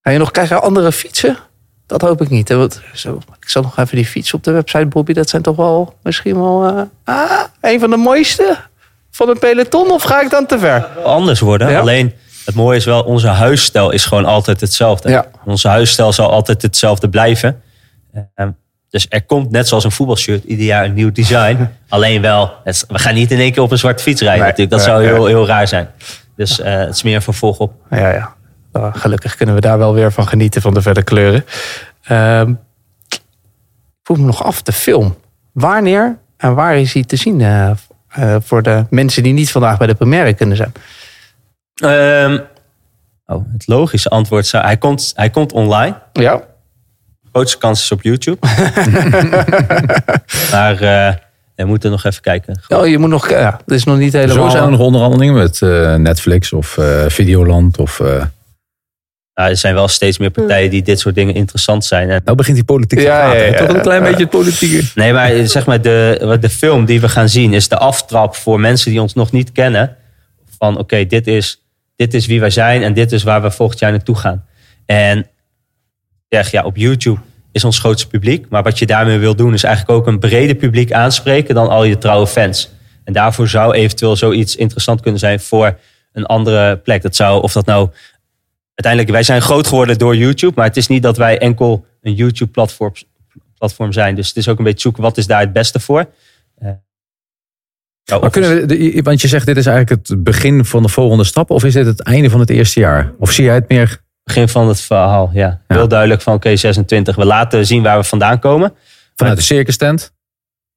Ga je nog krijgen andere fietsen? Dat hoop ik niet. hè, want zo, ik zal nog even die fietsen op de website, Bobby. Dat zijn toch wel misschien wel eh, ah, een van de mooiste van het peloton? Of ga ik dan te ver? Anders worden. Ja. Alleen het mooie is wel, onze huisstijl is gewoon altijd hetzelfde. Ja. Onze huisstijl zal altijd hetzelfde blijven. Dus er komt net zoals een voetbalshirt ieder jaar een nieuw design. Alleen wel, het- we gaan niet in één keer op een zwarte fiets rijden Nee, natuurlijk. Dat zou heel, heel raar zijn. Dus eh, het is meer een vervolg op. Ja, ja. Nou, gelukkig kunnen we daar wel weer van genieten van de verder kleuren. Ehm, ik vroeg me nog af, de film. Wanneer en waar is hij te zien eh, eh, voor de mensen die niet vandaag bij de première kunnen zijn? Ehm, oh, het logische antwoord zou... Hij komt, hij komt online. Ja. Grootste kans is op YouTube. maar eh, we moeten nog even kijken. Oh, je moet nog, ja, dat is nog niet Zo helemaal. zijn er nog onderhandelingen met eh, Netflix of eh, Videoland. Of, Nou, er zijn wel steeds meer partijen die dit soort dingen interessant zijn. En, nou begint die politiek te Ja, praten. ja. Toch een klein beetje het politieke. nee, maar zeg maar, de, wat de film die we gaan zien is de aftrap voor mensen die ons nog niet kennen. Van oké, dit, is, dit is wie wij zijn en dit is waar we volgend jaar naartoe gaan. En zeg, ja, op YouTube is ons grootste publiek. Maar wat je daarmee wil doen is eigenlijk ook een breder publiek aanspreken dan al je trouwe fans. En daarvoor zou eventueel zoiets interessant kunnen zijn voor een andere plek. Dat zou, of dat nou uiteindelijk, wij zijn groot geworden door YouTube, maar het is niet dat wij enkel een YouTube-platform platform zijn. Dus het is ook een beetje zoeken wat is daar het beste voor. Eh, ja, Maar kunnen we, want je zegt dit is eigenlijk het begin van de volgende stap. Of is dit het einde van het eerste jaar? Of zie jij het meer... begin van het verhaal, ja. Heel duidelijk van oké, 26. We laten zien waar we vandaan komen. Vanuit de circus tent?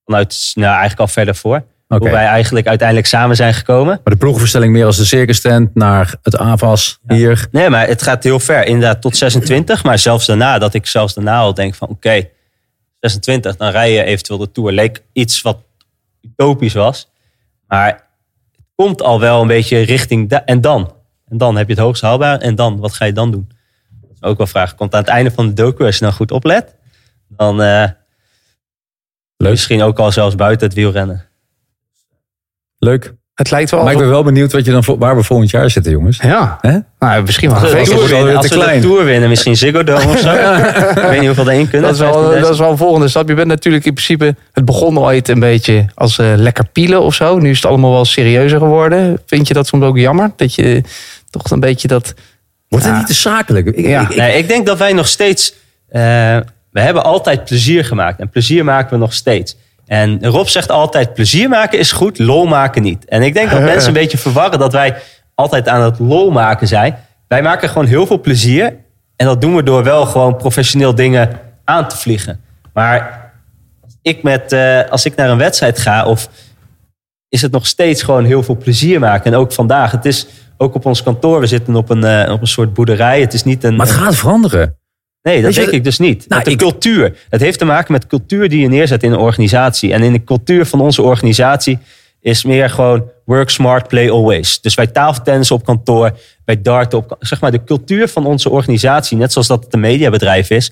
Vanuit, nou eigenlijk al verder voor. Oké. Hoe wij eigenlijk uiteindelijk samen zijn gekomen. Maar de ploegverstelling meer als de circus tent naar het AVAS hier. Nee, maar het gaat heel ver. Inderdaad tot 26. Maar zelfs daarna, dat ik zelfs daarna al denk van oké, 26. Dan rij je eventueel de Tour. Leek iets wat utopisch was. Maar het komt al wel een beetje richting... da- en dan? En dan heb je het hoogst haalbaar. En dan? Wat ga je dan doen? Dat is ook wel een vraag. Komt aan het einde van de docu, als je nou goed oplet... dan, eh, Leuk. Misschien ook al zelfs buiten het wielrennen. Leuk. Het lijkt wel... Maar ik ben wel benieuwd wat je dan, waar we volgend jaar zitten, jongens. Ja. Hè? Nou, misschien wel een Als we, de tour winnen, als we de. Tour winnen, misschien Ziggo Dome of zo. Ik weet niet hoeveel erin kunnen. Dat is, wel, 15.000. dat is wel een volgende stap. Je bent natuurlijk in principe... Het begon ooit een beetje als eh, lekker pielen of zo. Nu is het allemaal wel serieuzer geworden. Vind je dat soms ook jammer? Dat je toch een beetje dat... Wordt het niet te zakelijk? Ik, Ja. ik- ik- Nee, ik denk dat wij nog steeds. eh, we hebben altijd plezier gemaakt. En plezier maken we nog steeds. En Rob zegt altijd: plezier maken is goed, lol maken niet. En ik denk dat mensen een beetje verwarren dat wij altijd aan het lol maken zijn. Wij maken gewoon heel veel plezier. En dat doen we door wel gewoon professioneel dingen aan te vliegen. Maar ik met, eh, als ik naar een wedstrijd ga, of is het nog steeds gewoon heel veel plezier maken. En ook vandaag. Het is ook op ons kantoor. We zitten op een, eh, op een soort boerderij. Het is niet een. maar het gaat veranderen. Nee, dat denk ik dus niet. nou, de ik- cultuur. Het heeft te maken met cultuur die je neerzet in een organisatie. En in de cultuur van onze organisatie is meer gewoon work smart, play always. Dus wij tafeltennissen op kantoor, wij darten op... Zeg maar, de cultuur van onze organisatie, net zoals dat het een mediabedrijf is...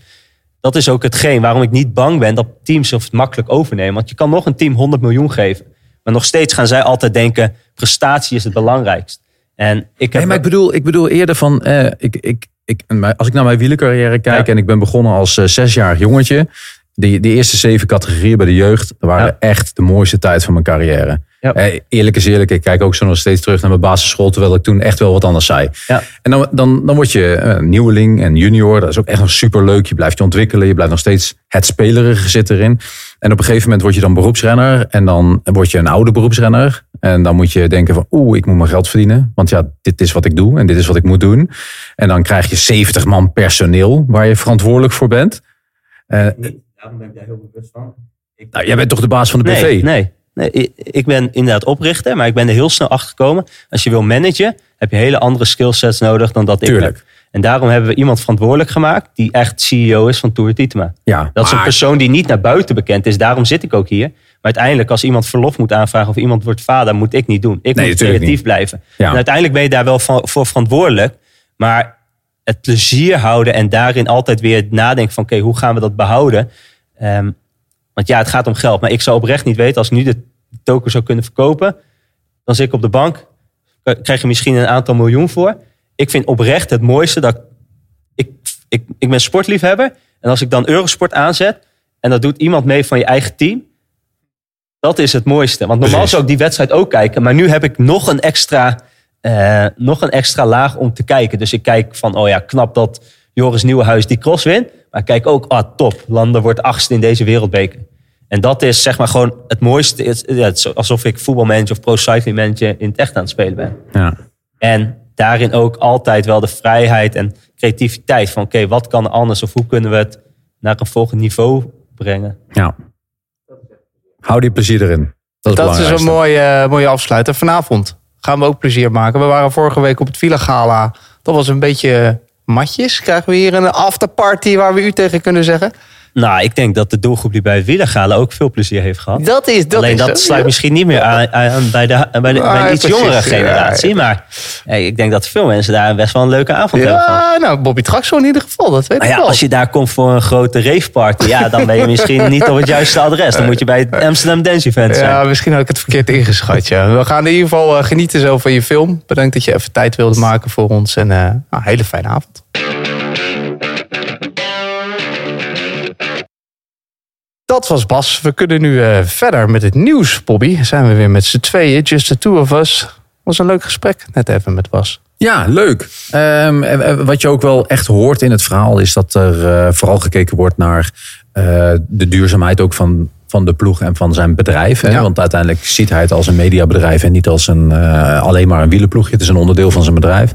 dat is ook hetgeen waarom ik niet bang ben dat teams het makkelijk overnemen. Want je kan nog een team 100 miljoen geven. Maar nog steeds gaan zij altijd denken, prestatie is het belangrijkst. En ik heb... Nee, maar ik bedoel, ik bedoel eerder van, eh, ik, ik, ik, als ik naar mijn wielercarrière kijk Ja. en ik ben begonnen als eh, zesjarig jongetje. Die, die eerste zeven categorieën bij de jeugd waren Ja. echt de mooiste tijd van mijn carrière. Ja. Eh, eerlijk is eerlijk, ik kijk ook zo nog steeds terug naar mijn basisschool, terwijl ik toen echt wel wat anders zei. Ja. En dan, dan, dan word je eh, nieuweling en junior. Dat is ook echt nog super leuk. Je blijft je ontwikkelen. Je blijft nog steeds het spelerige zit erin. En op een gegeven moment word je dan beroepsrenner. En dan word je een oude beroepsrenner. En dan moet je denken van oeh, ik moet mijn geld verdienen. Want ja, dit is wat ik doe en dit is wat ik moet doen. En dan krijg je 70 man personeel waar je verantwoordelijk voor bent. Eh, Daarom ben ik daar heel bewust van. nou, jij bent toch de baas van de BV? Nee, nee, nee. ik- ben inderdaad oprichter, maar ik ben er heel snel achter gekomen. Als je wil managen, heb je hele andere skillsets nodig dan dat ik heb. En daarom hebben we iemand verantwoordelijk gemaakt die echt CEO is van Tour Tietema. Ja, Dat is een persoon die niet naar buiten bekend is. Daarom zit ik ook hier. Maar uiteindelijk, als iemand verlof moet aanvragen of iemand wordt vader, moet ik niet doen. Ik Nee, moet creatief niet. blijven. Ja. En uiteindelijk ben je daar wel van- voor verantwoordelijk. Maar het plezier houden en daarin altijd weer nadenken van... oké, hoe gaan we dat behouden? Ehm, want ja, het gaat om geld. Maar ik zou oprecht niet weten, als ik nu de token zou kunnen verkopen... dan zit ik op de bank, krijg je misschien een aantal miljoen voor. Ik vind oprecht het mooiste dat... Ik, ik, ik ben sportliefhebber. En als ik dan Eurosport aanzet... en dat doet iemand mee van je eigen team... dat is het mooiste. Want normaal zou ik die wedstrijd ook kijken. Maar nu heb ik nog een extra, eh, nog een extra laag om te kijken. Dus ik kijk van, oh ja, knap dat Joris Nieuwenhuis die cross wint. Maar ik kijk ook, ah top, Landen wordt achtste in deze wereldbeker. En dat is zeg maar gewoon het mooiste. Het, ja, het is alsof ik voetbalmanager of pro cycling manager in het echt aan het spelen ben. Ja. En daarin ook altijd wel de vrijheid en creativiteit van oké, wat kan er anders of hoe kunnen we het naar een volgend niveau brengen. ja. Hou die plezier erin. Dat is, Dat is een mooie, mooie afsluiter. Vanavond gaan we ook plezier maken. We waren vorige week op het Villa Gala. Dat was een beetje matjes. Krijgen we hier een afterparty waar we u tegen kunnen zeggen? Nou, ik denk dat de doelgroep die bij het Wielergala ook veel plezier heeft gehad. Dat is dat Alleen is dat het. sluit misschien niet meer aan, aan bij, de, bij, de, bij iets precies. jongere generatie. Ja, Maar hey, ik denk dat veel mensen daar best wel een leuke avond hebben gehad. Ja, nou, Bobby Traxel in ieder geval. Dat weet Nou ik ja, wel. als je daar komt voor een grote raveparty, ja, dan ben je misschien niet op het juiste adres. Dan moet je bij het Amsterdam Dance Event zijn. Ja, misschien had ik het verkeerd ingeschat. Ja. We gaan in ieder geval eh, genieten zo van je film. Bedankt dat je even tijd wilde maken voor ons. En eh, nou, een hele fijne avond. Dat was Bas. We kunnen nu eh, verder met het nieuws, Bobby. Zijn we weer met z'n tweeën, just the two of us. Was een leuk gesprek, net even met Bas. Ja, leuk. Ehm, en- en wat je ook wel echt hoort in het verhaal is dat er eh, vooral gekeken wordt naar eh, de duurzaamheid ook van, van de ploeg en van zijn bedrijf. Hè? Ja. Want uiteindelijk ziet hij het als een mediabedrijf en niet als een, eh, alleen maar een wielenploegje. Het is een onderdeel van zijn bedrijf.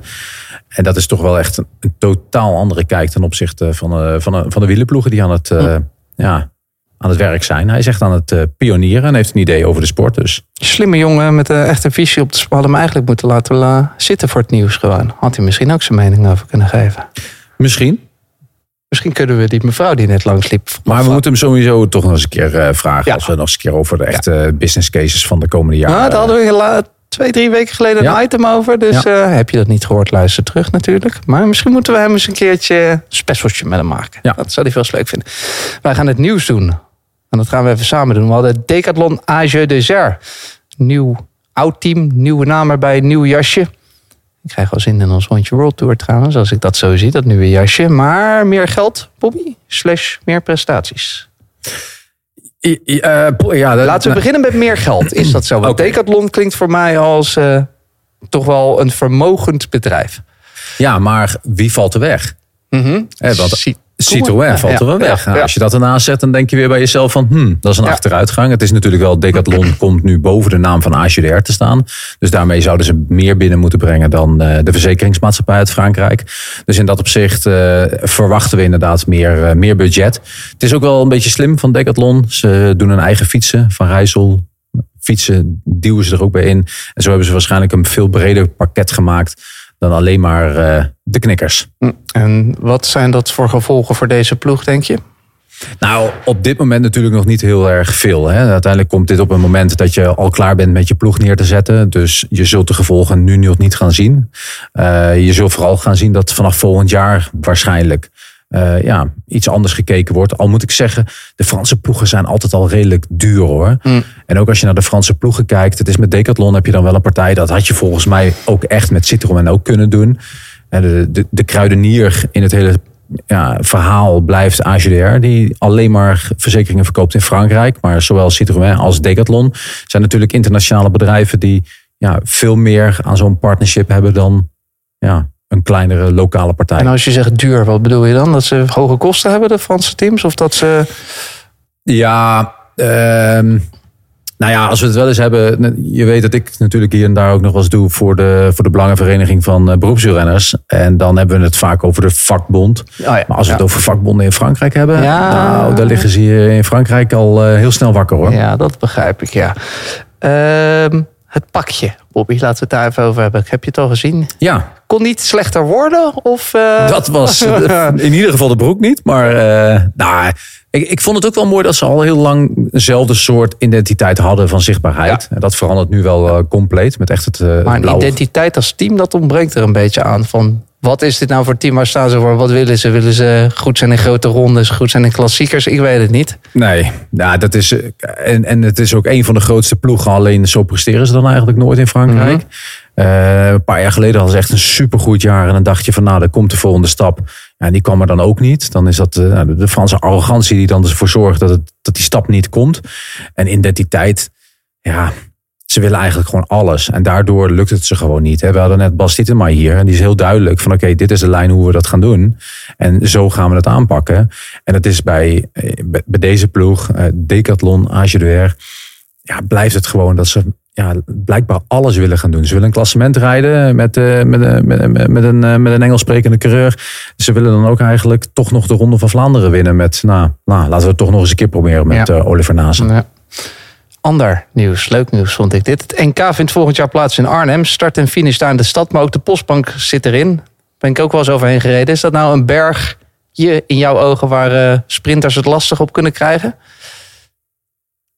En dat is toch wel echt een, een totaal andere kijk ten opzichte van, eh, van, de- van de wielenploegen die aan het, eh, ja, aan het werk zijn. Hij is echt aan het eh, pionieren en heeft een idee over de sport. Dus Slimme jongen met een echte visie op de We hadden hem eigenlijk moeten laten la- zitten voor het nieuws gewoon. Had hij misschien ook zijn mening over kunnen geven. misschien. Misschien kunnen we die mevrouw die net langs liep. Maar we moeten hem sowieso toch nog eens een keer eh, vragen. Ja. Als we nog eens een keer over de echte business cases van de komende jaren. Nou, daar hadden we twee, drie weken geleden Ja. een item over. Dus Ja. eh, heb je dat niet gehoord, luister terug natuurlijk. Maar misschien moeten we hem eens een keertje een specialtje met hem maken. Ja. Dat zou hij veel leuk vinden. Wij gaan het nieuws doen. En dat gaan we even samen doen. We hadden Decathlon Age Desert. Nieuw oud team, nieuwe naam erbij, nieuw jasje. Ik krijg wel zin in ons rondje World Tour trouwens, als ik dat zo zie, dat nieuwe jasje. Maar meer geld, Bobby, slash meer prestaties. I- I- eh, ja, dat- Laten we beginnen met meer geld. Is dat zo? Want. Decathlon klinkt voor mij als eh, toch wel een vermogend bedrijf. Ja, maar wie valt er weg? Want Ci- Citroën valt er wel weg. Nou. Als je dat ernaast zet, dan denk je weer bij jezelf van... Hmm, dat is een achteruitgang. Het is natuurlijk wel, Decathlon komt nu boven de naam van AGDR te staan. Dus daarmee zouden ze meer binnen moeten brengen dan eh, de verzekeringsmaatschappij uit Frankrijk. Dus in dat opzicht eh, verwachten we inderdaad meer, eh, meer budget. Het is ook wel een beetje slim van Decathlon. Ze doen hun eigen fietsen van Rijssel. Fietsen duwen ze er ook bij in. En zo hebben ze waarschijnlijk een veel breder pakket gemaakt dan alleen maar eh, de knikkers. En wat zijn dat voor gevolgen voor deze ploeg, denk je? Nou, op dit moment natuurlijk nog niet heel erg veel. Hè. Uiteindelijk komt dit op een moment dat je al klaar bent met je ploeg neer te zetten. Dus je zult de gevolgen nu nog niet gaan zien. Eh, je zult vooral gaan zien dat vanaf volgend jaar waarschijnlijk eh, ja, iets anders gekeken wordt. Al moet ik zeggen, de Franse ploegen zijn altijd al redelijk duur hoor. En ook als je naar de Franse ploegen kijkt. Het is met Decathlon heb je dan wel een partij. Dat had je volgens mij ook echt met Citroën ook kunnen doen. En de, de, de kruidenier in het hele ja, verhaal blijft AGDR. Die alleen maar verzekeringen verkoopt in Frankrijk. Maar zowel Citroën als Decathlon zijn natuurlijk internationale bedrijven. Die ja, veel meer aan zo'n partnership hebben dan ja, een kleinere lokale partij. En als je zegt duur, wat bedoel je dan? Dat ze hoge kosten hebben, de Franse teams? Of dat ze... Ja, ehm, nou ja, als we het wel eens hebben. Je weet dat ik natuurlijk hier en daar ook nog wel eens doe voor de, voor de Belangenvereniging van beroepswielrenners. En dan hebben we het vaak over de vakbond. ja. Maar als we Ja. het over vakbonden in Frankrijk hebben, Ja. nou, daar liggen ze hier in Frankrijk al eh, heel snel wakker hoor. Ja, dat begrijp ik, ja. Ehm, het pakje, Bobby, laten we het daar even over hebben. Heb je het al gezien? Ja, Kon niet slechter worden? Of, eh, dat was in ieder geval de broek niet. Maar eh, nou, ik, ik vond het ook wel mooi dat ze al heel lang eenzelfde soort identiteit hadden van zichtbaarheid. En dat verandert nu wel eh, compleet met echt het Maar een blauwe identiteit als team, dat ontbreekt er een beetje aan. Van, wat is dit nou voor team? Waar staan ze voor? Wat willen ze? Willen ze goed zijn in grote rondes? Goed zijn in klassiekers? Ik weet het niet. Nee, ja, dat is, eh, en, en het is ook een van de grootste ploegen. Alleen zo presteren ze dan eigenlijk nooit in Frankrijk. Eh, een paar jaar geleden hadden ze echt een supergoed jaar. En dan dacht je van nou, daar komt de volgende stap. Ja, en die kwam er dan ook niet. Dan is dat eh, nou, de Franse arrogantie die dan ervoor zorgt dat, het, dat die stap niet komt. En identiteit, ja, ze willen eigenlijk gewoon alles. En daardoor lukt het ze gewoon niet. Hè. We hadden net Bas Tietema hier. En die is heel duidelijk van oké, dit is de lijn hoe we dat gaan doen. En zo gaan we het aanpakken. En het is bij, eh, bij bij deze ploeg, eh, Decathlon, AGDR, ja, blijft het gewoon dat ze ja, blijkbaar alles willen gaan doen. Ze willen een klassement rijden met, eh, met, met, met, een, met een Engels sprekende coureur. Ze willen dan ook eigenlijk toch nog de Ronde van Vlaanderen winnen met, nou, nou laten we het toch nog eens een keer proberen met Ja. Oliver Nazen. Ja. Ander nieuws, leuk nieuws vond ik dit. Het NK vindt volgend jaar plaats in Arnhem. Start en finish daar in de stad, maar ook de postbank zit erin. Ben ik ook wel eens overheen gereden. Is dat nou een bergje in jouw ogen waar eh, sprinters het lastig op kunnen krijgen?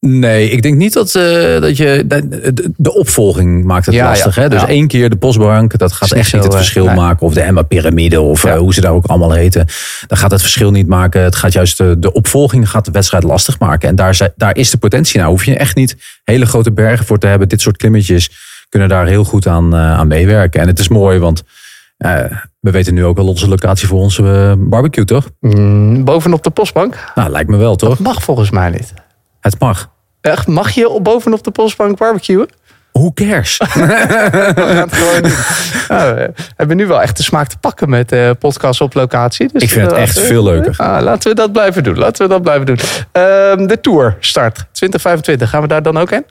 Nee, ik denk niet dat, eh, dat je. De, opvolging maakt het Ja, lastig. ja, Hè? Dus ja. één keer de postbank, dat gaat echt niet het eh, verschil nee. maken. Of de Emma-pyramide, of eh, hoe ze daar ook allemaal heten. Dat gaat het verschil niet maken. Het gaat juist de, de opvolging gaat de wedstrijd lastig maken. En daar, daar is de potentie. Nou, hoef je echt niet hele grote bergen voor te hebben. Dit soort klimmetjes kunnen daar heel goed aan, eh, aan meewerken. En het is mooi, want eh, we weten nu ook al onze locatie voor onze eh, barbecue, toch? Mm, bovenop de postbank? Nou, lijkt me wel, toch? Mag volgens mij niet. Het mag. Echt, mag je op bovenop de postbank barbecuen? Who cares? We gaan het gewoon doen. Nou, we hebben nu wel echt de smaak te pakken met eh podcasts op locatie. Dus Ik vind het eh, echt we- veel leuker. Ah, laten we dat blijven doen. Laten we dat blijven doen. Ehm, de Tour start 2025. Gaan we daar dan ook in?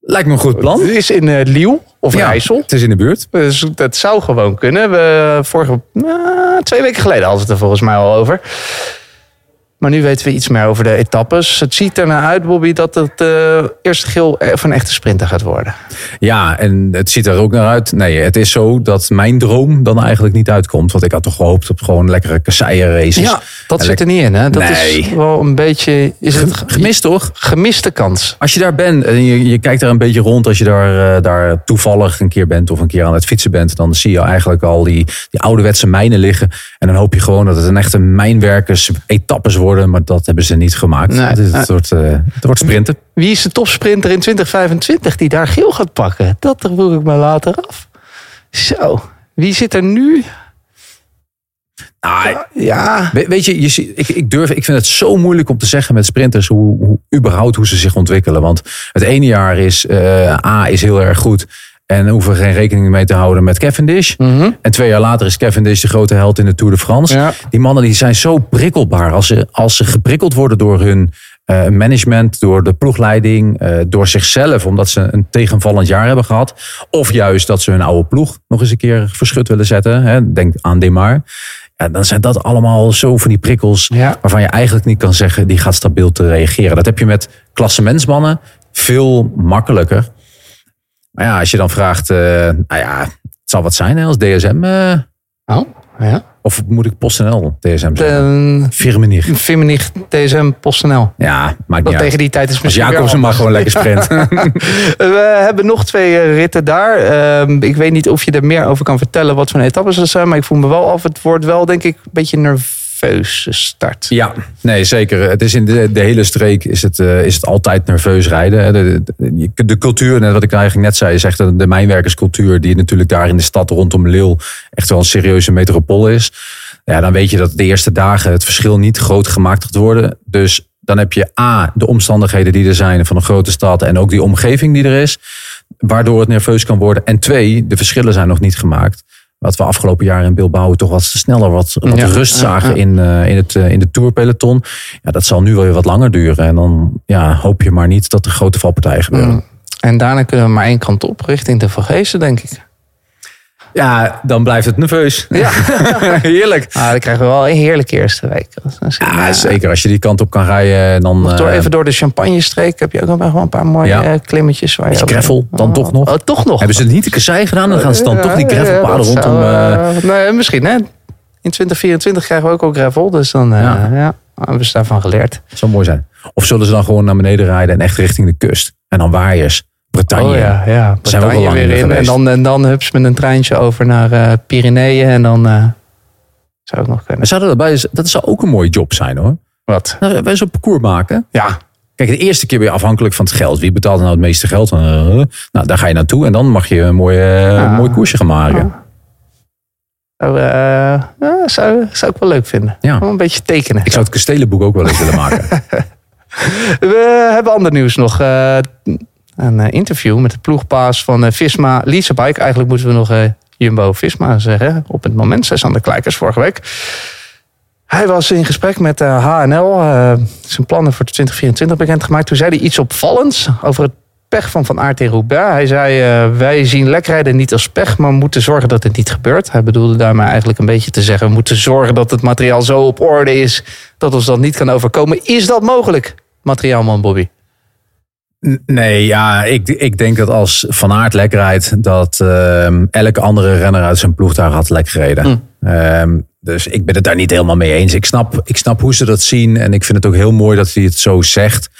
Lijkt me een goed plan. Het is in eh Liel of Ja, Rijssel. Het is in de buurt. Dus dat zou gewoon kunnen. We, vorige, nou, twee weken geleden hadden we het er volgens mij al over. Maar nu weten we iets meer over de etappes. Het ziet er naar uit, Bobby, dat het eh, eerste geel van een echte sprinter gaat worden. Ja, en het ziet er ook naar uit. Nee, het is zo dat mijn droom dan eigenlijk niet uitkomt. Want ik had toch gehoopt op gewoon lekkere kasseien races. dat En zit er niet in, hè? Dat is Nee. wel een beetje... Is het Gemist toch? gemiste kans? Als je daar bent en je, je kijkt daar een beetje rond, als je daar, eh, daar toevallig een keer bent of een keer aan het fietsen bent, dan zie je eigenlijk al die, die ouderwetse mijnen liggen. En dan hoop je gewoon dat het een echte mijnwerkers etappes worden. Worden, maar dat hebben ze niet gemaakt. Nee. het, is- het, wordt, eh, het wordt sprinten. Wie is de topsprinter in 2025 die daar geel gaat pakken? Dat vroeg ik me later af. Zo, wie zit er nu? Ah, Ja, We- Weet je, je ik, ik, durf, ik vind het zo moeilijk om te zeggen met sprinters hoe, hoe überhaupt hoe ze zich ontwikkelen. Want het ene jaar is eh, A is heel erg goed. En hoeven geen rekening mee te houden met Cavendish. En twee jaar later is Cavendish de grote held in de Tour de France. Ja. Die mannen die zijn zo prikkelbaar. Als ze, als ze geprikkeld worden door hun eh, management, door de ploegleiding, eh, door zichzelf, omdat ze een tegenvallend jaar hebben gehad. Of juist dat ze hun oude ploeg nog eens een keer verschut willen zetten. Hè, denk aan Demar. Ja, dan zijn dat allemaal zo van die prikkels Ja. waarvan je eigenlijk niet kan zeggen die gaat stabiel te reageren. Dat heb je met klassementsmannen veel makkelijker. Maar ja, als je dan vraagt, eh, nou ja, het zal wat zijn hè, als DSM. eh, oh, ja. of moet ik PostNL DSM zeggen? De Firmenich. Firmenich DSM PostNL. Ja, maakt niet tegen uit. die tijd is misschien Jacobsen mag gewoon lekker sprinten. We hebben nog twee eh, ritten daar. Ehm, ik weet niet of je er meer over kan vertellen wat voor etappes dat zijn. Maar ik voel me wel af. Het wordt wel denk ik een beetje een nerveuze start. Ja, nee, zeker. Het is in de, de hele streek is het, eh, is het altijd nerveus rijden. De, de, cultuur, net wat ik eigenlijk net zei, is echt de, de mijnwerkerscultuur. Die natuurlijk daar in de stad rondom Lille echt wel een serieuze metropool is. Ja, dan weet je dat de eerste dagen het verschil niet groot gemaakt gaat worden. Dus dan heb je A, de omstandigheden die er zijn van een grote stad. En ook die omgeving die er is. Waardoor het nerveus kan worden. En twee, de verschillen zijn nog niet gemaakt. Wat we afgelopen jaar in Bilbao toch wat sneller wat, wat Ja. rust zagen Ja. in, eh, in, het, eh, in de tourpeloton. Ja, dat zal nu wel weer wat langer duren. En dan ja, hoop je maar niet dat er grote valpartijen gebeuren. Mm. En daarna kunnen we maar één kant op, richting de Vergezen, denk ik. Ja, dan blijft het nerveus. Ja. Heerlijk. Ah, dan krijgen we wel een heerlijke eerste week. Dat Ja, zeker. Als je die kant op kan rijden, dan... Door, eh, even door de Champagne-streek heb je ook nog wel een paar mooie Ja. eh, klimmetjes. Waar je dan Oh. toch nog. Oh, toch nog? Hebben ze het niet de kassei gedaan? Dan gaan ze dan toch die dat rondom... zou, nee, misschien hè. In 2024 krijgen we ook al gravel. Dus dan Ja. hebben ze daarvan geleerd. zou mooi zijn. Of zullen ze dan gewoon naar beneden rijden en echt richting de kust? En dan waaiers. Bretagne. Oh ja, ja. Zijn we ook al Bretagne weer in. En dan, en dan hups met een treintje over naar eh Pyreneeën. En dan eh, zou ik nog kunnen. Zouden dat, bij, dat zou ook een mooie job zijn hoor. Wat? Nou, wij zo'n parcours maken. Ja. Kijk, de eerste keer ben je afhankelijk van het geld. Wie betaalt nou het meeste geld? Eh, nou, daar ga je naartoe en dan mag je een mooi, mooi koersje gaan maken. Zou, ja, zou, zou ik wel leuk vinden. Ja. Gewoon een beetje tekenen. Ik zou het kastelenboek ook wel eens willen maken. We hebben ander nieuws nog. Een eh, interview met de ploegpaas van eh, Visma, Lisa Bike. Eigenlijk moeten we nog eh, Jumbo-Visma zeggen. Op het moment, zij aan de kijkers vorige week. Hij was in gesprek met HNL. zijn plannen voor 2024 bekendgemaakt. Toen zei hij iets opvallends over het pech van Van Aert in Roubaix. Hij zei, wij zien lekrijden niet als pech, maar moeten zorgen dat het niet gebeurt. Hij bedoelde daarmee eigenlijk een beetje te zeggen... we moeten zorgen dat het materiaal zo op orde is... dat ons dat niet kan overkomen. Is dat mogelijk, materiaalman Bobby? Nee, ja, ik, ik denk dat als Van Aert lek rijdt, dat ehm, elke andere renner uit zijn ploeg daar had lek gereden. Ehm, dus ik ben het daar niet helemaal mee eens. Ik snap, ik snap hoe ze dat zien en ik vind het ook heel mooi dat hij het zo zegt.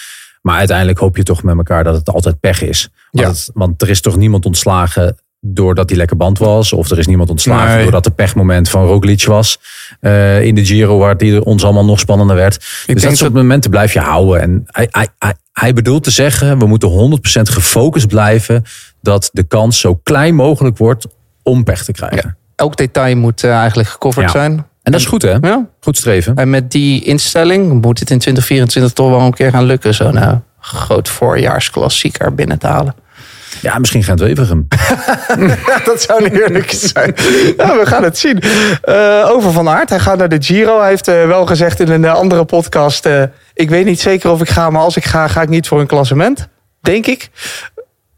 Maar uiteindelijk hoop je toch met elkaar dat het altijd pech is. Want, Ja. want er is toch niemand ontslagen doordat hij lekker band was. Of er is niemand ontslagen Nee. doordat de pechmoment van Roglic was. eh, in de Giro, waar het ons allemaal nog spannender werd. dus denk dat soort momenten blijf je houden. En hij, hij, hij, hij bedoelt te zeggen, we moeten 100% gefocust blijven... dat de kans zo klein mogelijk wordt om pech te krijgen. Elk detail moet eh, eigenlijk gecoverd Ja. zijn. En dat is goed, hè? Ja. Goed streven. En met die instelling moet het in 2024 toch wel een keer gaan lukken. Zo'n eh, groot voorjaarsklassieker binnen te halen. Ja, misschien Gent Wevergem. dat zou een heerlijke zijn. Ja, we gaan het zien. Eh, over Van Aert. Hij gaat naar de Giro. Hij heeft eh, wel gezegd in een eh, andere podcast... eh, ik weet niet zeker of ik ga, maar als ik ga, ga ik niet voor een klassement. Denk ik.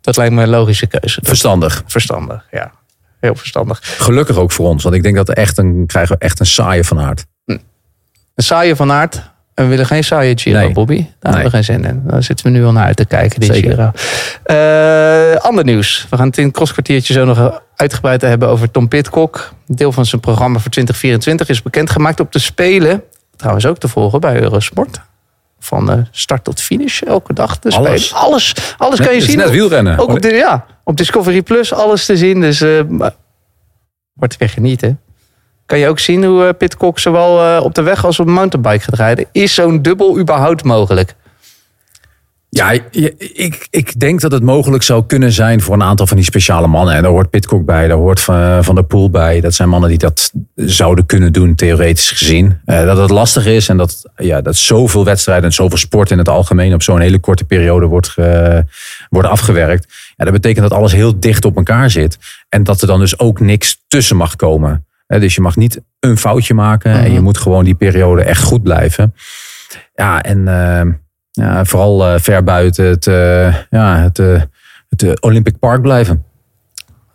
Dat lijkt me een logische keuze. Verstandig. Verstandig, ja. Heel verstandig. Gelukkig ook voor ons. Want ik denk dat er echt een, krijgen we echt een saaie van aard. Een saaie Van Aert. En we willen geen saaie Giro, Nee. Bobby. Daar hebben we geen zin in. Daar zitten we nu al naar uit te kijken, die Zeker. Giro. Eh, ander nieuws. We gaan het in het crosskwartiertje zo nog uitgebreid hebben over Tom Pitcock. Deel van zijn programma voor 2024 is bekendgemaakt op de Spelen. Trouwens ook te volgen bij Eurosport. Van eh, start tot finish, elke dag. Alles. Spelen. Alles, alles kan je Het is zien. net wielrennen. Ook op, de, ja, op Discovery Plus alles te zien. Dus eh, wordt weer genieten. Kan je ook zien hoe eh, Pitcock zowel eh, op de weg als op mountainbike gaat rijden. Is zo'n dubbel überhaupt mogelijk? Ja, ik, ik denk dat het mogelijk zou kunnen zijn voor een aantal van die speciale mannen. En daar hoort Pitcock bij, daar hoort Van, van der Poel bij. Dat zijn mannen die dat zouden kunnen doen, theoretisch gezien. Eh, dat het lastig is en dat, ja, dat zoveel wedstrijden en zoveel sport in het algemeen op zo'n hele korte periode wordt, wordt afgewerkt. Ja, dat betekent dat alles heel dicht op elkaar zit. En dat er dan dus ook niks tussen mag komen. Dus je mag niet een foutje maken en je moet gewoon die periode echt goed blijven. Ja, en eh, ja, vooral eh, ver buiten het, eh, ja, het, eh, het Olympic Park blijven.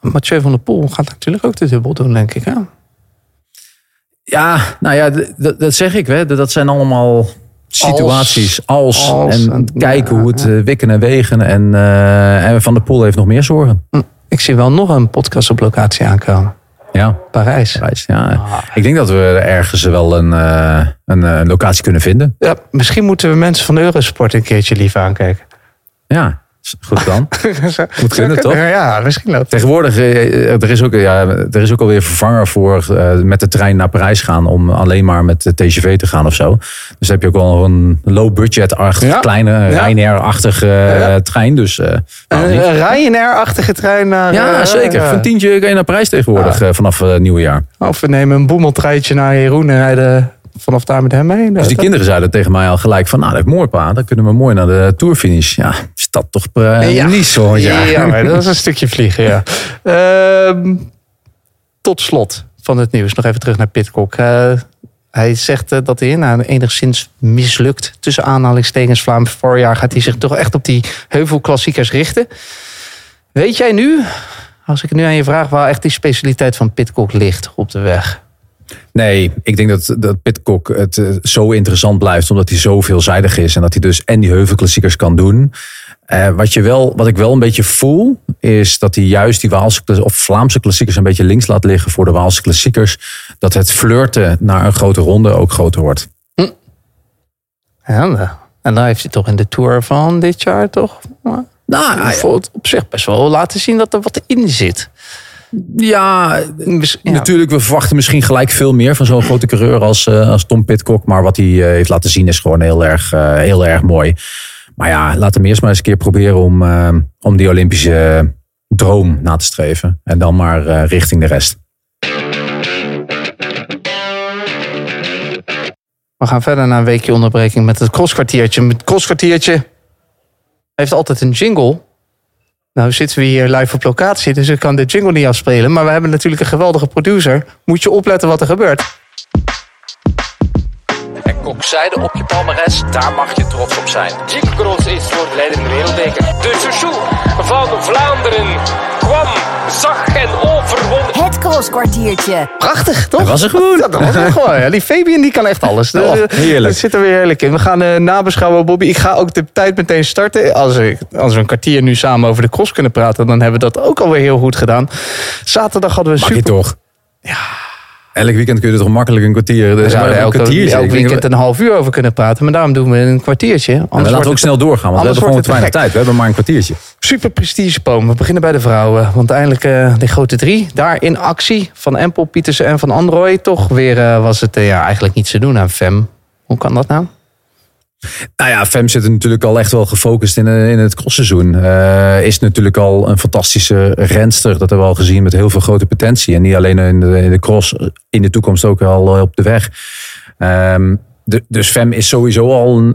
Mathieu van der Poel gaat natuurlijk ook de dubbel doen, denk ik. Hè? Ja, nou ja, dat zeg ik. Hè. Dat zijn allemaal situaties als, als, en en- kijken ja, hoe het ja. wikken en wegen. En, en Van der Poel heeft nog meer zorgen. Ik zie wel nog een podcast op locatie aankomen. Ja, Parijs. Parijs, ja. Ik denk dat we ergens wel een, eh, een, eh, locatie kunnen vinden. Ja, misschien moeten we mensen van Eurosport een keertje lief aankijken. Ja, goed dan. Moet kunnen, toch? Ja, misschien loopt Tegenwoordig, eh, er is ook, ja, er is ook alweer vervanger voor eh, met de trein naar Parijs gaan om alleen maar met de TGV te gaan of zo. Dus heb je ook wel een low budget, Ja. kleine Ja. Ryanair-achtige eh, trein. Dus eh, waarom Een, Ryanair-achtige trein naar... ja, eh, zeker. eh, een tientje kan je naar Parijs tegenwoordig eh, vanaf het nieuwe jaar. Of we nemen een boemeltreintje naar Jeroen en rijden vanaf daar met hem mee. Dus die kinderen zeiden tegen mij al gelijk van, nou dat is mooi pa, dan kunnen we mooi naar de tourfinish. Ja, is dat toch eh, Ja. niet zo? Ja. Ja, maar dat is een stukje vliegen, ja. Ehm, tot slot van het nieuws, nog even terug naar Pitcock. Eh, hij zegt eh, dat hij na een enigszins mislukt, tussen aanhalingstekens Vlaams voorjaar, gaat hij zich toch echt op die heuvelklassiekers richten. Weet jij nu, als ik nu aan je vraag, waar echt die specialiteit van Pitcock ligt op de weg? Nee, ik denk dat, dat Pitcock het eh, zo interessant blijft. Omdat hij zo veelzijdig is. En dat hij dus en die heuvelklassiekers kan doen. Eh, wat, je wel, wat ik wel een beetje voel. Is dat hij juist die Waalse of Vlaamse klassiekers een beetje links laat liggen voor de Waalse klassiekers. Dat het flirten naar een grote ronde ook groter wordt. Ja, nou, en dan heeft hij toch in de Tour van dit jaar toch... Nou, vond het op zich best wel laten zien dat er wat in zit. Ja. Natuurlijk, we verwachten misschien gelijk veel meer van zo'n grote coureur als, eh, als Tom Pitcock. Maar wat hij eh, heeft laten zien is gewoon heel erg, eh, heel erg mooi. Maar ja, laat hem eerst maar eens een keer proberen om, eh, om die Olympische droom na te streven. En dan maar eh, richting de rest. We gaan verder naar een weekje onderbreking met het crosskwartiertje. Het crosskwartiertje heeft altijd een jingle. Nou zitten we hier live op locatie, dus ik kan de jingle niet afspelen. Maar we hebben natuurlijk een geweldige producer. Moet je opletten wat er gebeurt. En kokzijde op je palmares, daar mag je trots op zijn. Jim is voor de leidende wereldbeker. De chouchou van Vlaanderen kwam, zag en overwon. Het crosskwartiertje. Prachtig, toch? Hij was er gewoon. Dat was er gewoon. Ja, die Fabian die kan echt alles. Dus, Oh, eh, heerlijk. Dat zit er weer heerlijk in. We gaan eh, nabeschouwen, Bobby. Ik ga ook de tijd meteen starten. Als, ik, als we een kwartier nu samen over de cross kunnen praten... dan hebben we dat ook alweer heel goed gedaan. Zaterdag hadden we Mag je super... toch? Ja. Elk weekend kun je er toch makkelijk een kwartier. Dus We zouden een elke, kwartiertje. elk weekend een half uur over kunnen praten. Maar daarom doen we een kwartiertje. Anders we laten we ook snel doorgaan, want we hebben gewoon te weinig tijd. We hebben maar een kwartiertje. Super prestigeboom. We beginnen bij de vrouwen. Want eindelijk eh, de grote drie. Daar in actie. Van Empel, Pietersen en Van Androoy. Toch weer eh, was het eh, ja, eigenlijk niets te doen aan Fem. Hoe kan dat nou? Nou ja, Fem zit natuurlijk al echt wel gefocust in, eh, in het crossseizoen. Eh is natuurlijk al een fantastische renster. Dat hebben we al gezien met heel veel grote potentie. En niet alleen in de, in de cross, in de toekomst ook al eh, op de weg. Ehm, dus Fem is sowieso al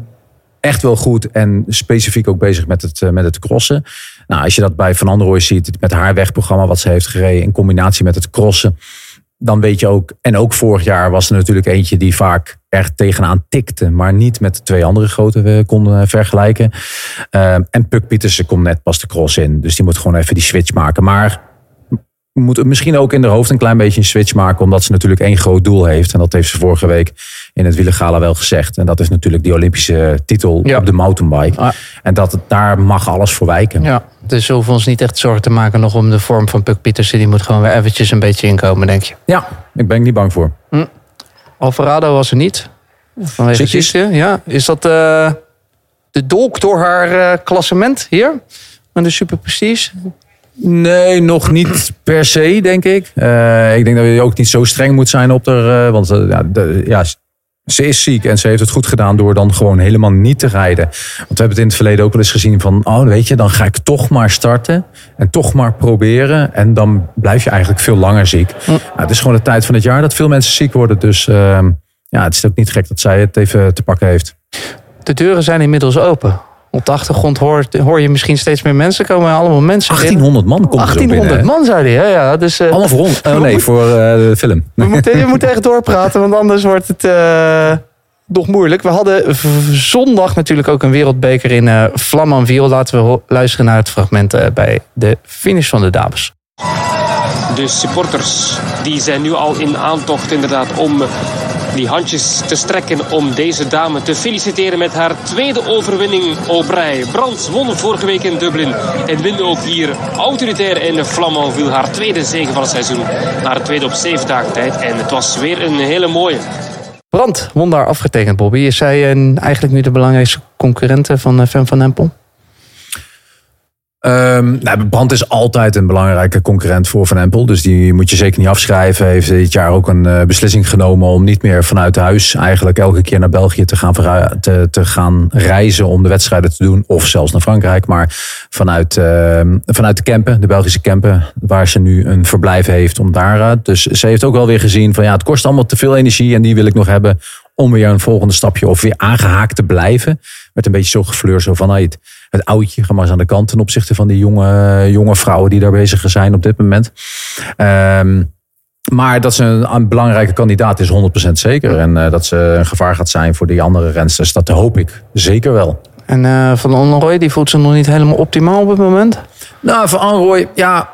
echt wel goed en specifiek ook bezig met het, met het crossen. Nou, als je dat bij Van Androoy ziet met haar wegprogramma wat ze heeft gereden in combinatie met het crossen dan weet je ook, en ook vorig jaar was er natuurlijk eentje die vaak er tegenaan tikte, maar niet met de twee andere grote eh, kon eh, vergelijken. Ehm, en Puk Pietersen komt net pas de cross in, dus die moet gewoon even die switch maken. Maar moet misschien ook in haar hoofd een klein beetje een switch maken, omdat ze natuurlijk één groot doel heeft. En dat heeft ze vorige week in het Wielergala wel gezegd. En dat is natuurlijk die Olympische titel Ja. op de mountainbike. Ah. En dat, daar mag alles voor wijken. Ja, dus we hoeven ons niet echt zorgen te maken nog om de vorm van Puk Pietersen. Die moet gewoon weer eventjes een beetje inkomen, denk je. Ja, ik ben er niet bang voor. Alvarado was er niet. Vanwege ziekte. Ja. Is dat eh, de dolk door haar eh, klassement hier? Met de Super Prestige? Nee, nog niet per se, denk ik. Eh, ik denk dat je ook niet zo streng moet zijn op haar. eh, want eh, ja, de, ja, ze is ziek en ze heeft het goed gedaan door dan gewoon helemaal niet te rijden. Want we hebben het in het verleden ook wel eens gezien van... oh, weet je, dan ga ik toch maar starten en toch maar proberen. En dan blijf je eigenlijk veel langer ziek. Ja, het is gewoon de tijd van het jaar dat veel mensen ziek worden. Dus ehm, ja, het is ook niet gek dat zij het even te pakken heeft. De deuren zijn inmiddels open. Op de achtergrond hoort, hoor je misschien steeds meer mensen komen. Allemaal mensen. binnen. 1800 man komt er zo binnen. 1800 hè? man, zei hij. hè? Ja, dus, eh, Allemaal voor ons. Oh nee, voor eh, de film. we, moeten, we moeten echt doorpraten, want anders wordt het eh, nog moeilijk. We hadden zondag natuurlijk ook een wereldbeker in eh Flamanville. Laten we luisteren naar het fragment eh, bij de finish van de dames. De supporters die zijn nu al in aantocht inderdaad om die handjes te strekken om deze dame te feliciteren met haar tweede overwinning op rij. Brands won vorige week in Dublin en wint ook hier autoritair in Flamanville haar tweede zege van het seizoen. Haar tweede op zeven dagen tijd en het was weer een hele mooie. Brand won daar afgetekend, Bobby. Is zij een, eigenlijk nu de belangrijkste concurrente van eh, Fem van Empel? Ehm nou, Brand is altijd een belangrijke concurrent voor Van Empel. Dus die moet je zeker niet afschrijven. Heeft dit jaar ook een eh, beslissing genomen om niet meer vanuit huis eigenlijk elke keer naar België te gaan, te, te gaan reizen om de wedstrijden te doen. Of zelfs naar Frankrijk. Maar vanuit, ehm, vanuit de Kempen, de Belgische Kempen, waar ze nu een verblijf heeft om daar. eh, dus ze heeft ook wel weer gezien van ja, het kost allemaal te veel energie en die wil ik nog hebben om weer een volgende stapje of weer aangehaakt te blijven. Werd een beetje zo gefleur zo van het, oudje, ga maar eens aan de kant ten opzichte van die jonge, jonge vrouwen die daar bezig zijn op dit moment. Ehm, maar dat ze een, een belangrijke kandidaat is, 100% zeker. En eh, dat ze een gevaar gaat zijn voor die andere rensters, dat hoop ik zeker wel. En eh, Van Onroy, die voelt zich nog niet helemaal optimaal op het moment. Nou, van Anroy, ja.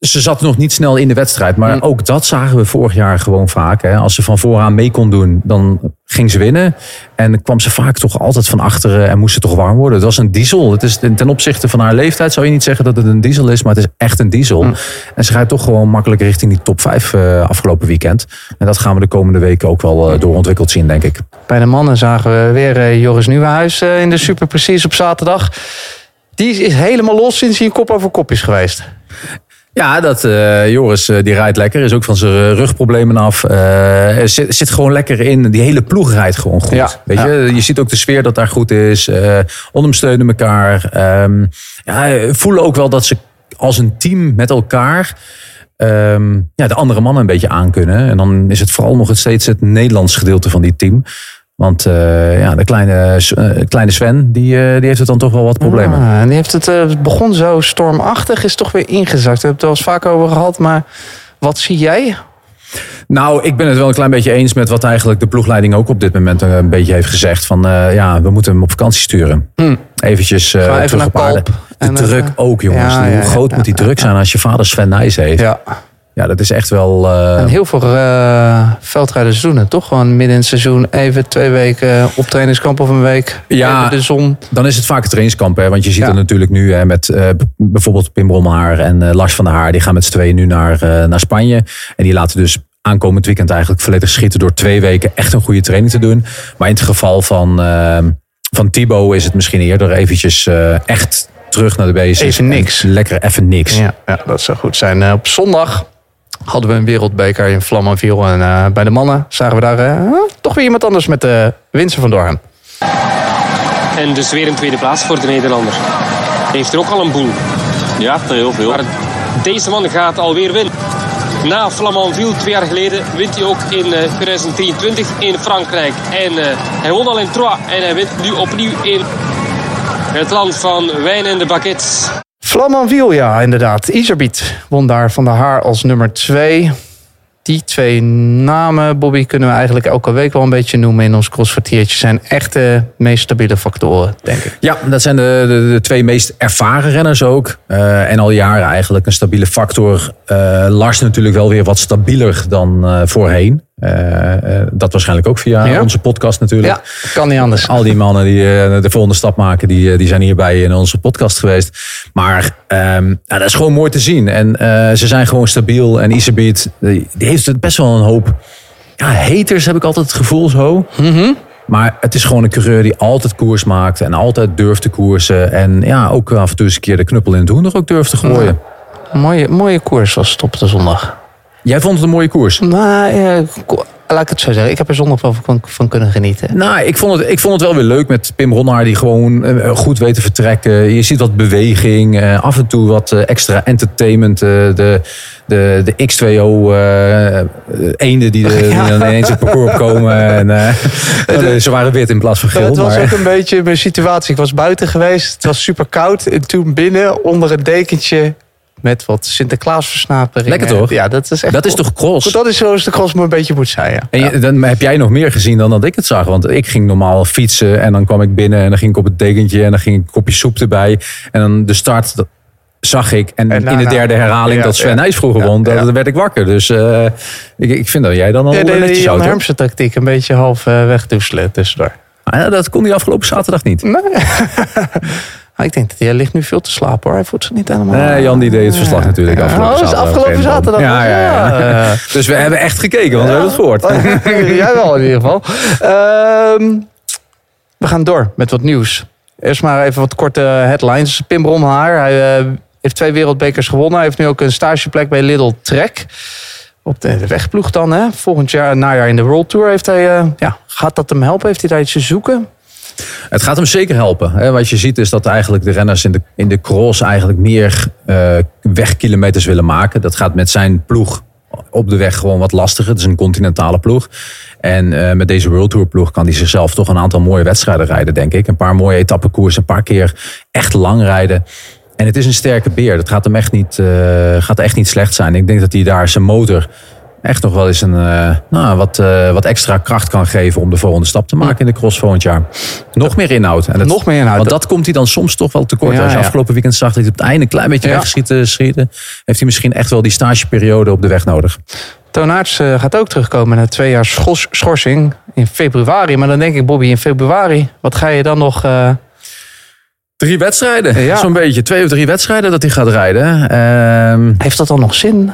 Ze- zat nog niet snel in de wedstrijd. Maar ook dat zagen we vorig jaar gewoon vaak. Hè. Als ze van vooraan mee kon doen, dan ging ze winnen. En kwam ze vaak toch altijd van achteren en moest ze toch warm worden. Het was een diesel. Het is ten opzichte van haar leeftijd zou je niet zeggen dat het een diesel is. Maar het is echt een diesel. En ze gaat toch gewoon makkelijk richting die top 5 eh, afgelopen weekend. En dat gaan we de komende weken ook wel eh, doorontwikkeld zien, denk ik. Bij de mannen zagen we weer eh, Joris Nieuwenhuis in de Super Precies op zaterdag. Die is helemaal los sinds hij een kop over kop is geweest. Ja, dat eh, Joris eh, die rijdt lekker. Is ook van zijn rugproblemen af. Eh, zit, zit gewoon lekker in. Die hele ploeg rijdt gewoon goed. Ja, Weet je? je ziet ook de sfeer dat daar goed is. ondersteunen elkaar. Ehm, ja, voelen ook wel dat ze als een team met elkaar ehm, ja, de andere mannen een beetje aankunnen. En dan is het vooral nog het steeds het Nederlands gedeelte van die team. Want eh, ja, de kleine, eh, kleine Sven, die, eh, die heeft het dan toch wel wat problemen. Ah, en die heeft het, begon zo stormachtig, is toch weer ingezakt. We hebben het al eens vaak over gehad, maar wat zie jij? Nou, ik ben het wel een klein beetje eens met wat eigenlijk de ploegleiding ook op dit moment een beetje heeft gezegd. Van ja, we moeten hem op vakantie sturen. Eventjes eh Ga even terug op aarde. De En, druk ook, jongens. ja, Hoe ja, groot moet die druk zijn als je vader Sven Nijs heeft? Ja, Ja. dat is echt wel... eh, En heel veel eh, veldrijders doen het toch? Gewoon midden in het seizoen even twee weken op trainingskamp of een week. Ja. Even de zon. Dan is het vaak het trainingskamp. Hè? Want je ziet Ja. het natuurlijk nu hè, met eh, bijvoorbeeld Pim Bromhaar en eh, Lars van der Haar. Die gaan met z'n tweeën nu naar, eh, naar Spanje. En die laten dus aankomend weekend eigenlijk volledig schieten door twee weken echt een goede training te doen. Maar in het geval van, eh, van Thibaut is het misschien eerder eventjes eh, echt terug naar de basis. Even niks. Lekker even niks. Ja, ja, dat zou goed zijn. Eh, op zondag hadden we een wereldbeker in Flamanville. En eh, bij de mannen zagen we daar eh, toch weer iemand anders met de winsten van Dorn. En dus weer een tweede plaats voor de Nederlander. Heeft er ook al een boel. Ja, heel veel. Maar deze man gaat alweer winnen. Na Flamanville twee jaar geleden wint hij ook in eh, 2023 in Frankrijk. En eh, hij won al in Troyes en hij wint nu opnieuw in het land van wijn en de baguettes. Flamanville, ja, inderdaad. Iserbiet won daar van de Haar als nummer twee. Die twee namen, Bobby, kunnen we eigenlijk elke week wel een beetje noemen in ons crossvertiertje. Zijn echt de meest stabiele factoren, denk ik. Ja, dat zijn de, de, de twee meest ervaren renners ook. Eh, en al jaren eigenlijk een stabiele factor. Eh, Lars natuurlijk wel weer wat stabieler dan eh, voorheen. Eh, eh, dat waarschijnlijk ook via Ja. onze podcast natuurlijk. Ja, kan niet anders. Al die mannen die eh, de volgende stap maken, die, die zijn hierbij in onze podcast geweest. Maar ja, dat is gewoon mooi te zien. En ze zijn gewoon stabiel. En Iserbiet, die, die heeft het best wel een hoop ja, haters, heb ik altijd het gevoel zo. Maar het is gewoon een coureur die altijd koers maakt. En altijd durft te koersen. En ja, ook af en toe eens een keer de knuppel in het hoender ook durft te gooien. Mooie, mooie koers was het op de zondag. Jij vond het een mooie koers? Nou, ja, laat ik het zo zeggen. Ik heb er zondag wel van, van kunnen genieten. Nou, ik vond, het, ik vond het wel weer leuk met Pim Ronnaar die gewoon eh, goed weet te vertrekken. Je ziet wat beweging, eh, af en toe wat eh, extra entertainment. eh, de, de, de X2O eh eenden die, er- ineens het parcours opkomen. En, eh, ze waren wit in plaats van geel. het was maar- ook een beetje mijn situatie. Ik was buiten geweest. Het was super koud. En toen binnen onder een dekentje met wat Sinterklaasversnapering. Lekker toch? Ja, dat is echt dat is toch cross? Dat is zoals de cross maar een beetje moet zijn. Ja. En je- dan heb jij nog meer gezien dan dat ik het zag. Want ik ging normaal fietsen en dan kwam ik binnen en dan ging ik op het dekentje en dan ging ik een kopje soep erbij. En dan de start dat zag ik. En, En in de derde herhaling Ja, dat Sven ja. Nijs vroeger Ja, won, dan werd ik wakker. Dus eh, ik, ik vind dat jij dan al Ja, de, netjes houdt. Hermsen tactiek een beetje half eh, wegdoezelen tussendoor. Ah, ja, dat kon hij afgelopen zaterdag niet. Nee. Ah, ik denk dat hij ligt nu veel te slapen hoor. Hij voelt zich niet helemaal... Nee, Jan die deed het verslag natuurlijk afgelopen oh, zaterdag. afgelopen zaterdag. Ja, ja, ja. Ja. Dus we hebben echt gekeken, want we hebben het gehoord. Jij wel in ieder geval. Ehm, we gaan door met wat nieuws. Eerst maar even wat korte headlines. Pim Bromhaar, hij eh, heeft twee wereldbekers gewonnen. Hij heeft nu ook een stageplek bij Lidl Trek. Op de, de wegploeg dan. Hè. Volgend jaar, najaar in de World Tour. Heeft hij, eh, ja, gaat dat hem helpen? Heeft hij daar iets te zoeken? Het gaat hem zeker helpen. Wat je ziet is dat eigenlijk de renners in de, in de cross eigenlijk meer eh, wegkilometers willen maken. Dat gaat met zijn ploeg op de weg gewoon wat lastiger. Het is een continentale ploeg. En eh, met deze World Tour ploeg kan hij zichzelf toch een aantal mooie wedstrijden rijden, denk ik. Een paar mooie etappekoers, een paar keer echt lang rijden. En het is een sterke beer. Dat gaat hem echt niet, eh, gaat echt niet slecht zijn. Ik denk dat hij daar zijn motor echt nog wel eens een, eh, nou, wat, eh, wat extra kracht kan geven om de volgende stap te maken in de cross volgend jaar. Nog meer inhoud. En dat, Nog meer inhoud. Want dat komt hij dan soms toch wel tekort. Ja, Als je ja. afgelopen weekend zag dat hij op het einde een klein beetje Ja. weggeschieten schieten, heeft hij misschien echt wel die stageperiode op de weg nodig. Toon Aerts, eh, gaat ook terugkomen na twee jaar schors- schorsing in februari. Maar dan denk ik, Bobby, in februari, wat ga je dan nog... Drie wedstrijden, Ja. zo'n beetje. Twee of drie wedstrijden dat hij gaat rijden. Ehm, heeft dat dan nog zin?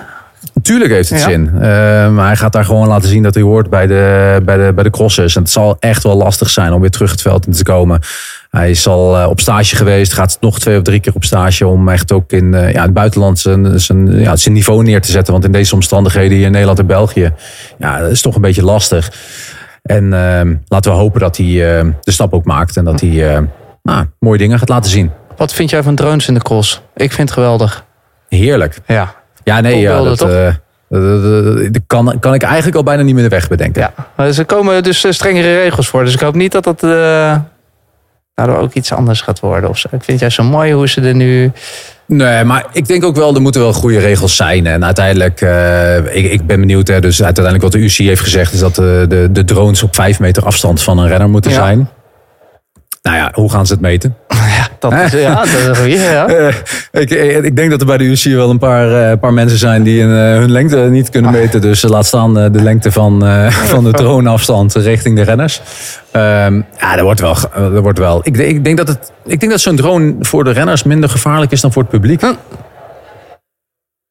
Natuurlijk heeft het Ja. zin. Eh, maar hij gaat daar gewoon laten zien dat hij hoort bij de, bij, de, bij de crossers. En het zal echt wel lastig zijn om weer terug het veld in te komen. Hij is al eh, op stage geweest. Gaat nog twee of drie keer op stage. Om echt ook in, eh, ja, het buitenland zijn, zijn, ja, zijn niveau neer te zetten. Want in deze omstandigheden hier in Nederland en België. Ja, dat is toch een beetje lastig. En eh, laten we hopen dat hij eh, de stap ook maakt. En dat hij eh, nou, mooie dingen gaat laten zien. Wat vind jij van drones in de cross? Ik vind het geweldig. Heerlijk. Ja. Ja, nee, ja, dat, eh, dat- dat- kan, kan ik eigenlijk al bijna niet meer de weg bedenken. ja. Ze komen dus eh, strengere regels voor. Dus ik hoop niet dat dat eh daardoor ook iets anders gaat worden. Of zo. Ik vind het juist zo mooi hoe ze er nu... Nee, maar ik denk ook wel, er moeten wel goede regels zijn. En uiteindelijk, eh, ik, ik ben benieuwd, hè, dus uiteindelijk wat de UCI heeft gezegd, is dat de, de, de drones op vijf meter afstand van een renner moeten Ja. zijn. Nou ja, hoe gaan ze het meten? Dat is, ja, dat is een goeie, ja. Eh, ik, ik denk dat er bij de UCI wel een paar, eh, paar mensen zijn die een, eh, hun lengte niet kunnen meten. Dus eh, laat staan eh, de lengte van, eh, van de droneafstand richting de renners. Ehm, ja, dat wordt wel. Dat wordt wel. Ik, denk- ik denk dat, het, ik denk dat zo'n drone voor de renners minder gevaarlijk is dan voor het publiek.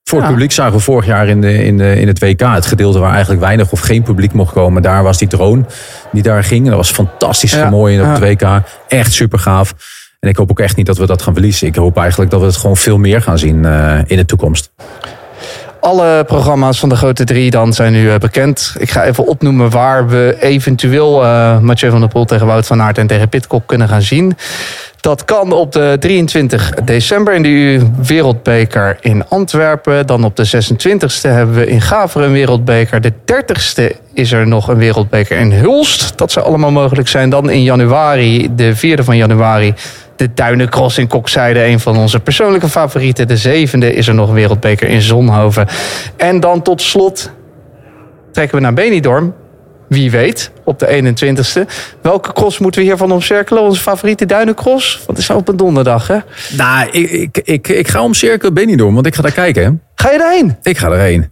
Voor het Ja. publiek zagen we vorig jaar in, de, in, de, in het WK het gedeelte waar eigenlijk weinig of geen publiek mocht komen. Daar was die drone die daar ging. Dat was fantastisch Ja. mooi op Ja. het WK. Echt super gaaf. En ik hoop ook echt niet dat we dat gaan verliezen. Ik hoop eigenlijk dat we het gewoon veel meer gaan zien eh, in de toekomst. Alle programma's van de grote drie dan zijn nu eh, bekend. Ik ga even opnoemen waar we eventueel eh Mathieu van der Poel tegen Wout van Aert en tegen Pitcock kunnen gaan zien. Dat kan op de 23 december in de Wereldbeker in Antwerpen. Dan op de 26e hebben we in Gaveren een Wereldbeker. De 30e is er nog een Wereldbeker in Hulst. Dat zou allemaal mogelijk zijn. Dan in januari, de 4e van januari, de Duinencross in Kokzijde. Een van onze persoonlijke favorieten. De 7e is er nog een Wereldbeker in Zonhoven. En dan tot slot trekken we naar Benidorm. Wie weet, op de 21ste. Welke cross moeten we hiervan omcirkelen? Onze favoriete duinencross? Want het is op een donderdag, hè? Nou, ik, ik, ik, ik ga om cirkel Benidorm, want ik ga daar kijken. hè. Ga je daarheen? Ik ga erheen.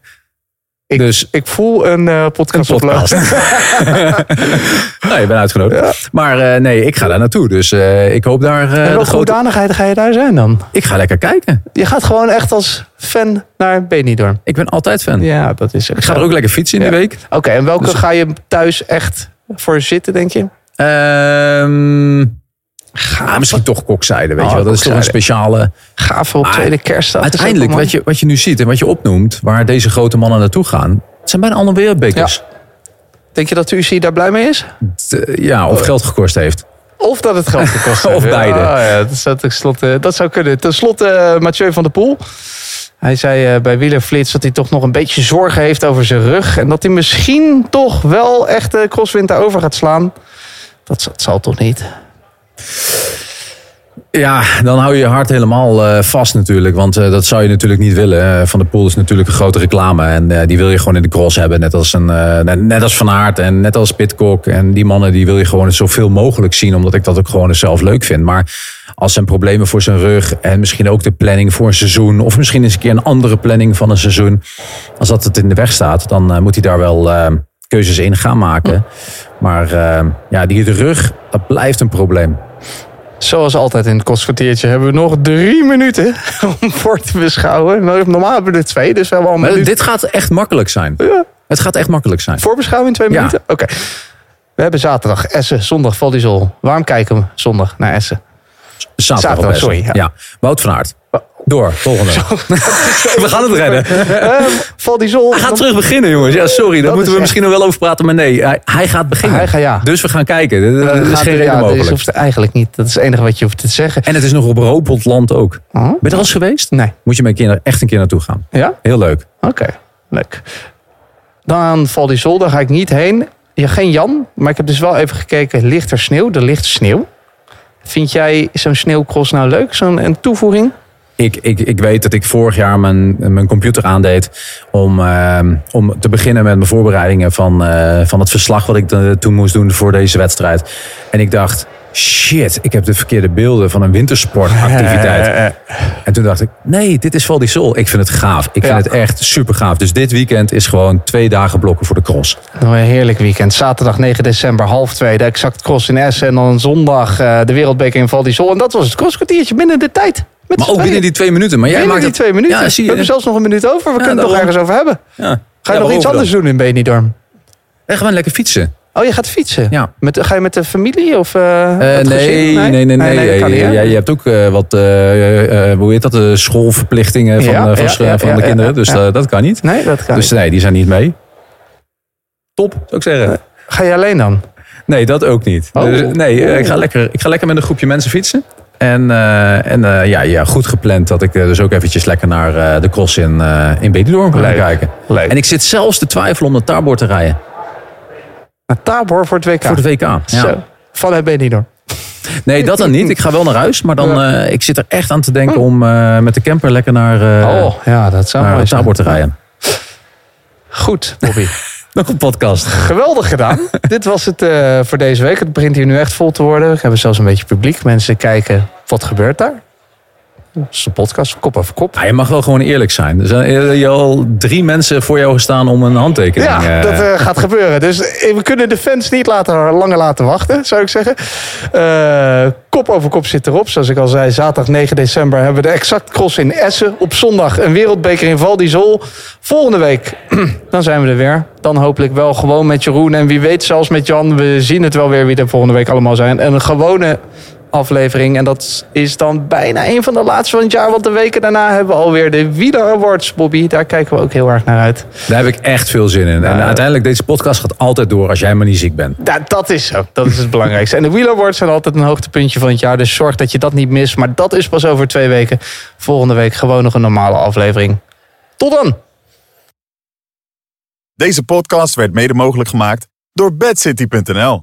Ik, Dus- ik voel een eh, podcast, Een podcast. nou, je bent uitgenodigd. Maar eh, nee, ik ga daar naartoe. Dus eh, ik hoop daar... En welke grote... hoedanigheden ga je daar zijn dan? Ik ga lekker kijken. Je gaat gewoon echt als fan naar Benidorm. Ik ben altijd fan. Ja, dat is Ik ga er ook lekker fietsen in Ja. die week. Oké, en welke Dus- ga je thuis echt voor zitten, denk je? Ehm ah, misschien toch kokzijde, weet Oh, je wel. Dat is toch een speciale... Gaaf op Maar tweede kerstdag. Uiteindelijk, wat je, wat je nu ziet en wat je opnoemt... waar deze grote mannen naartoe gaan... het zijn bijna allemaal wereldbekers. mooi. Denk je dat de UCI daar blij mee is? Ja. ja, of geld gekost heeft. Of dat het geld gekost heeft. Of beide. Ah, ja, dat, zou ten slotte, dat zou kunnen. Ten slotte eh, Mathieu van der Poel. Hij zei eh, bij Wielerflits dat hij toch nog een beetje zorgen heeft over zijn rug. En dat hij misschien toch wel echt de crosswind over gaat slaan. Dat, dat zal toch niet? Ja, dan hou je je hart helemaal eh, vast natuurlijk. Want eh, dat zou je natuurlijk niet willen. Eh, Van der Poel is natuurlijk een grote reclame. En die wil je gewoon in de cross hebben. Net als, een, net, net als Van Aert en net als Pitcock. En die mannen die wil je gewoon zoveel mogelijk zien. Omdat ik dat ook gewoon zelf leuk vind. Maar als zijn problemen voor zijn rug. En misschien ook de planning voor een seizoen. Of misschien eens een keer een andere planning van een seizoen. Als dat het in de weg staat. Dan moet hij daar wel keuzes in gaan maken. Maar ja, die rug, dat blijft een probleem. Zoals altijd in het kostkwartiertje hebben we nog drie minuten om voor te beschouwen. Normaal hebben we er twee, dus we hebben al een Maar minuut. dit gaat echt makkelijk zijn. Ja. Het gaat echt makkelijk zijn. Voorbeschouwing twee Ja. minuten? Oké. We hebben zaterdag Essen, zondag Valdisol. Waarom kijken we zondag naar Essen? Zaterdag, sorry, ja. Ja. Wout van Aert. Door, volgende. We gaan het redden. Uh, Valdisol. Hij gaat terug beginnen, jongens. Ja, sorry, daar Dat moeten is we echt- misschien nog wel over praten. Maar nee, hij, hij gaat beginnen. Hij gaat, ja. Dus we gaan kijken. Er Eh, er is gaat- geen reden ja, mogelijk. Hoeft het eigenlijk niet. Dat is het enige wat je hoeft te zeggen. En het is nog op roopend land ook. Oh? Ben je er al eens geweest? Nee. Moet je een keer, echt een keer naartoe gaan. Ja? Heel leuk. Oké, leuk. Dan Valdisol, daar ga ik niet heen. Ja, geen Jan, maar ik heb dus wel even gekeken. Ligt er sneeuw? Er ligt sneeuw. Vind jij zo'n sneeuwcross nou leuk? Zo'n toevoeging? Ik, ik, ik weet dat ik vorig jaar mijn, mijn computer aandeed om, ehm, om te beginnen met mijn voorbereidingen van, eh, van het verslag wat ik toen moest doen voor deze wedstrijd. En ik dacht, shit, ik heb de verkeerde beelden van een wintersportactiviteit. En toen dacht ik, nee, dit is Val di Sol. Ik vind het gaaf. Ik vind Ja. het echt super gaaf. Dus dit weekend is gewoon twee dagen blokken voor de cross. Nou, een heerlijk weekend. Zaterdag 9 december, half twee. De exact cross in Essen. En dan zondag eh, de wereldbeker in Val di Sol. En dat was het crosskwartiertje binnen de tijd. Met Maar ook binnen die twee minuten. Maar jij Binnen maakt die het- twee minuten. Ja, zie We je. hebben zelfs nog een minuut over. We kunnen het nog daarom. ergens over hebben. Ja. Ga je nog iets anders doen in Benidorm? En gewoon lekker fietsen. Oh, je gaat fietsen? Ja. Met, ga je met de familie? Of, het nee, nee, nee, nee. kan niet, hè? Ja, je hebt ook eh, wat, hoe heet dat, de schoolverplichtingen van, Ja, van, ja, de kinderen. Dus dat kan niet. Nee, dat kan Dus niet. nee, die zijn niet mee. Top, zou ik zeggen. Ga je alleen dan? Nee, dat ook niet. Oh. Dus, nee, ik ga, lekker, ik ga lekker met een groepje mensen fietsen. En, en ja, ja, goed gepland dat ik dus ook eventjes lekker naar de cross in, in Benidorm ga kijken. Leuk. En ik zit zelfs te twijfelen om naar Tabor te rijden. Naar Tabor voor het WK. Voor de WK. Ja. Zo. Van het Benidorm. Nee, dat dan niet. Ik ga wel naar huis. Maar dan, eh, ik zit er echt aan te denken om eh, met de camper lekker naar, eh oh, ja, dat zou naar. Tabor te rijden. Goed, Bobby. Nog een podcast. Geweldig gedaan. Dit was het voor deze week. Het begint hier nu echt vol te worden. We hebben zelfs een beetje publiek. Mensen kijken, wat gebeurt daar? Een podcast, kop over kop. Ja, je mag wel gewoon eerlijk zijn. Er zijn al drie mensen voor jou gestaan om een handtekening. Ja, eh, dat eh, gaat gebeuren. Dus eh, we kunnen de fans niet laten, langer laten wachten, zou ik zeggen. Eh, kop over kop zit erop. Zoals ik al zei, zaterdag 9 december hebben we de Exact Cross in Essen. Op zondag een wereldbeker in Val di Zol. Volgende week, dan zijn we er weer. Dan hopelijk wel gewoon met Jeroen en wie weet zelfs met Jan. We zien het wel weer wie er volgende week allemaal zijn. En een gewone aflevering. En dat is dan bijna een van de laatste van het jaar. Want de weken daarna hebben we alweer de Wieler Awards, Bobby. Daar kijken we ook heel erg naar uit. Daar heb ik echt veel zin in. En uiteindelijk, deze podcast gaat altijd door als jij maar niet ziek bent. Dat is zo. Dat is het belangrijkste. En de Wheel Awards zijn altijd een hoogtepuntje van het jaar. Dus zorg dat je dat niet mist. Maar dat is pas over twee weken. Volgende week gewoon nog een normale aflevering. Tot dan! Deze podcast werd mede mogelijk gemaakt door bedcity.nl.